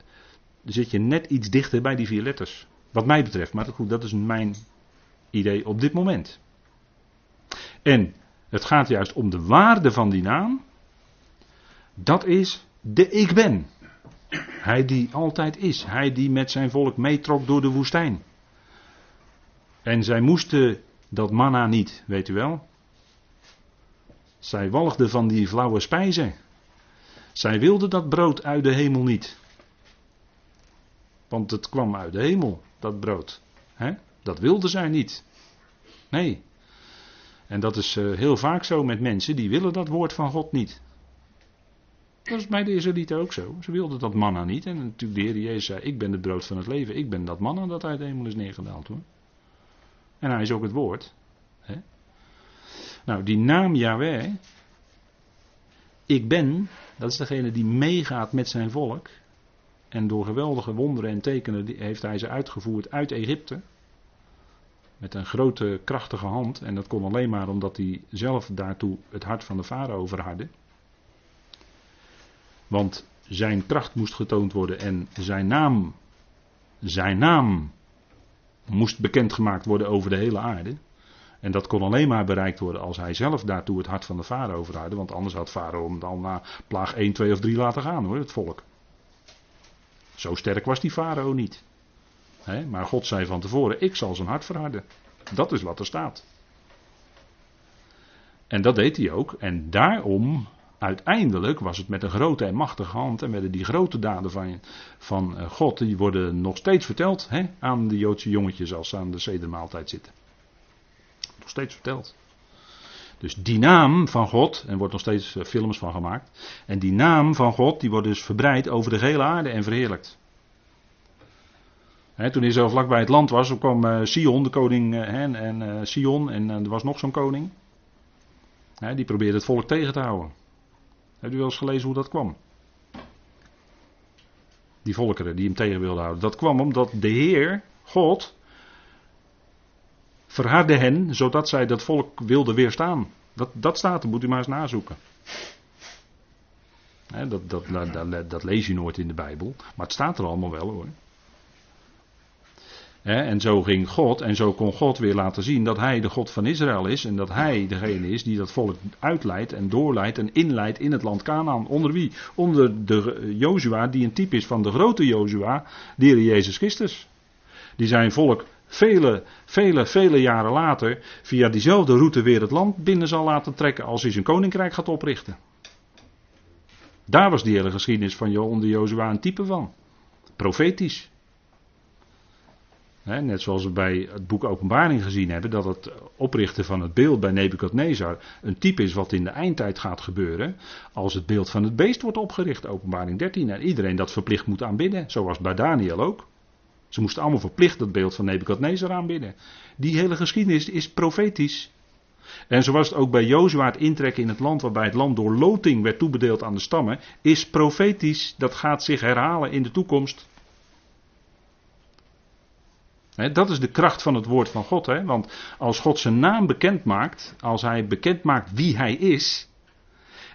zit je net iets dichter bij die vier letters. Wat mij betreft, maar goed, dat is mijn idee op dit moment. En het gaat juist om de waarde van die naam. Dat is de ik ben. Hij die altijd is. Hij die met zijn volk meetrok door de woestijn. En zij moesten dat manna niet, weet u wel. Zij walgde van die flauwe spijzen. Zij wilde dat brood uit de hemel niet. Want het kwam uit de hemel, dat brood. Dat wilde zij niet. Nee. En dat is uh, heel vaak zo met mensen die willen dat woord van God niet. Dat is bij de Israëlieten ook zo. Ze wilden dat manna niet. En natuurlijk de Heer Jezus zei, ik ben het brood van het leven. Ik ben dat manna dat uit de hemel is neergedaald hoor. En hij is ook het woord. Nou, die naam Yahweh, ik ben, dat is degene die meegaat met zijn volk. En door geweldige wonderen en tekenen heeft hij ze uitgevoerd uit Egypte. Met een grote, krachtige hand. En dat kon alleen maar omdat hij zelf daartoe het hart van de farao verhardde. Want zijn kracht moest getoond worden en zijn naam, zijn naam moest bekendgemaakt worden over de hele aarde. En dat kon alleen maar bereikt worden als hij zelf daartoe het hart van de farao verhardde. Want anders had farao hem dan na plaag 1, 2 of 3 laten gaan hoor, het volk. Zo sterk was die farao niet. maar God zei van tevoren, ik zal zijn hart verharden. Dat is wat er staat. En dat deed hij ook. En daarom, uiteindelijk, was het met een grote en machtige hand. En werden die grote daden van, van eh, God, die worden nog steeds verteld aan de Joodse jongetjes als ze aan de zedermaaltijd zitten nog steeds verteld. Dus die naam van God, en er wordt nog steeds eh, films van gemaakt. En die naam van God, die wordt dus verbreid over de hele aarde en verheerlijkt. toen hij zo vlakbij het land was, kwam uh, Sion, de koning, uh, en Sion, en er was nog zo'n koning. die probeerde het volk tegen te houden. Hebt u wel eens gelezen hoe dat kwam? Die volkeren die hem tegen wilden houden. Dat kwam omdat de Heer, God, verhardde hen, zodat zij dat volk wilden weerstaan. Dat, dat staat er, moet u maar eens nazoeken. dat, dat, dat, dat, lees je nooit in de Bijbel, maar het staat er allemaal wel hoor. en zo ging God en zo kon God weer laten zien dat hij de God van Israël is en dat hij degene is die dat volk uitleidt en doorleidt en inleidt in het land Canaan. Onder wie? Onder de Jozua die een type is van de grote Jozua, die Jezus Christus. Die zijn volk vele, vele, vele jaren later via diezelfde route weer het land binnen zal laten trekken als hij zijn koninkrijk gaat oprichten. Daar was die hele geschiedenis van onder Jozua een type van. Profetisch net zoals we bij het boek Openbaring gezien hebben, dat het oprichten van het beeld bij Nebukadnezar een type is wat in de eindtijd gaat gebeuren. Als het beeld van het beest wordt opgericht, Openbaring 13, en iedereen dat verplicht moet aanbidden, zoals bij Daniel ook. Ze moesten allemaal verplicht het beeld van Nebukadnezar aanbidden. Die hele geschiedenis is profetisch. En zo was het ook bij Jozua het intrekken in het land waarbij het land door loting werd toebedeeld aan de stammen, is profetisch. Dat gaat zich herhalen in de toekomst dat is de kracht van het woord van God. Want als God zijn naam bekend maakt, als hij bekend maakt wie hij is,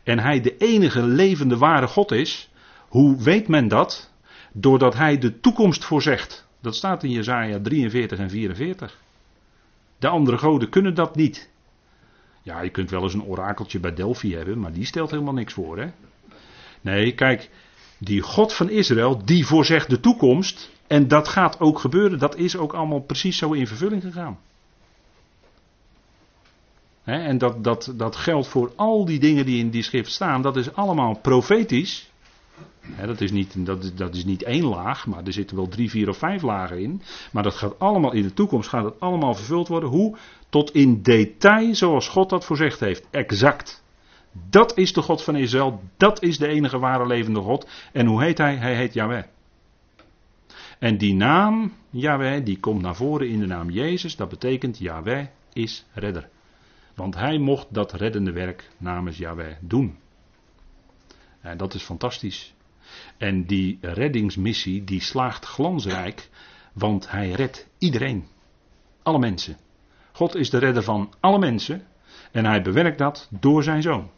en hij de enige levende ware God is, hoe weet men dat? Doordat hij de toekomst voorzegt. Dat staat in Jezaja 43 en 44. De andere goden kunnen dat niet. Ja, je kunt wel eens een orakeltje bij Delphi hebben, maar die stelt helemaal niks voor. Hè? Nee, kijk, die God van Israël, die voorzegt de toekomst. En dat gaat ook gebeuren. Dat is ook allemaal precies zo in vervulling gegaan. en dat, dat, dat geldt voor al die dingen die in die schrift staan. Dat is allemaal profetisch. Dat, is niet, dat, is, dat is niet één laag, maar er zitten wel drie, vier of vijf lagen in. Maar dat gaat allemaal in de toekomst gaat het allemaal vervuld worden. Hoe? Tot in detail zoals God dat voorzegd heeft. Exact. Dat is de God van Israël. Dat is de enige ware levende God. En hoe heet hij? Hij heet Yahweh. En die naam, Yahweh, die komt naar voren in de naam Jezus. Dat betekent Yahweh is redder. Want hij mocht dat reddende werk namens Yahweh doen. En dat is fantastisch. En die reddingsmissie die slaagt glansrijk, want hij redt iedereen. Alle mensen. God is de redder van alle mensen en hij bewerkt dat door zijn zoon.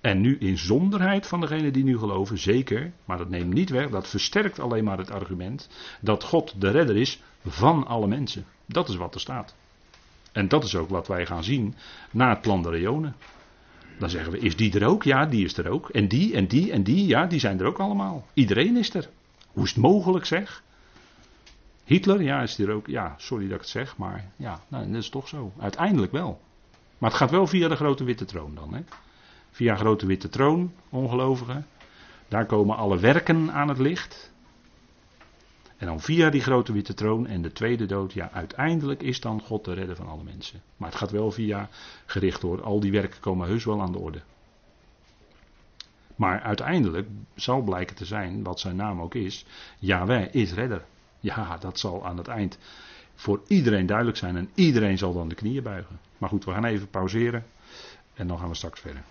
En nu in zonderheid van degenen die nu geloven, zeker, maar dat neemt niet weg, dat versterkt alleen maar het argument dat God de redder is van alle mensen. Dat is wat er staat. En dat is ook wat wij gaan zien na het plan de Reonen. Dan zeggen we, is die er ook? Ja, die is er ook. En die, en die, en die, ja, die zijn er ook allemaal. Iedereen is er. Hoe is het mogelijk zeg? Hitler, ja, is er ook. Ja, sorry dat ik het zeg, maar ja, nou, dat is toch zo. Uiteindelijk wel. Maar het gaat wel via de grote witte troon dan, hè? Via grote witte troon, ongelovigen. Daar komen alle werken aan het licht. En dan via die grote witte troon en de tweede dood, ja, uiteindelijk is dan God de redder van alle mensen. Maar het gaat wel via gericht hoor. Al die werken komen heus wel aan de orde. Maar uiteindelijk zal blijken te zijn, wat zijn naam ook is, Yahweh is redder. Ja, dat zal aan het eind voor iedereen duidelijk zijn en iedereen zal dan de knieën buigen. Maar goed, we gaan even pauzeren en dan gaan we straks verder.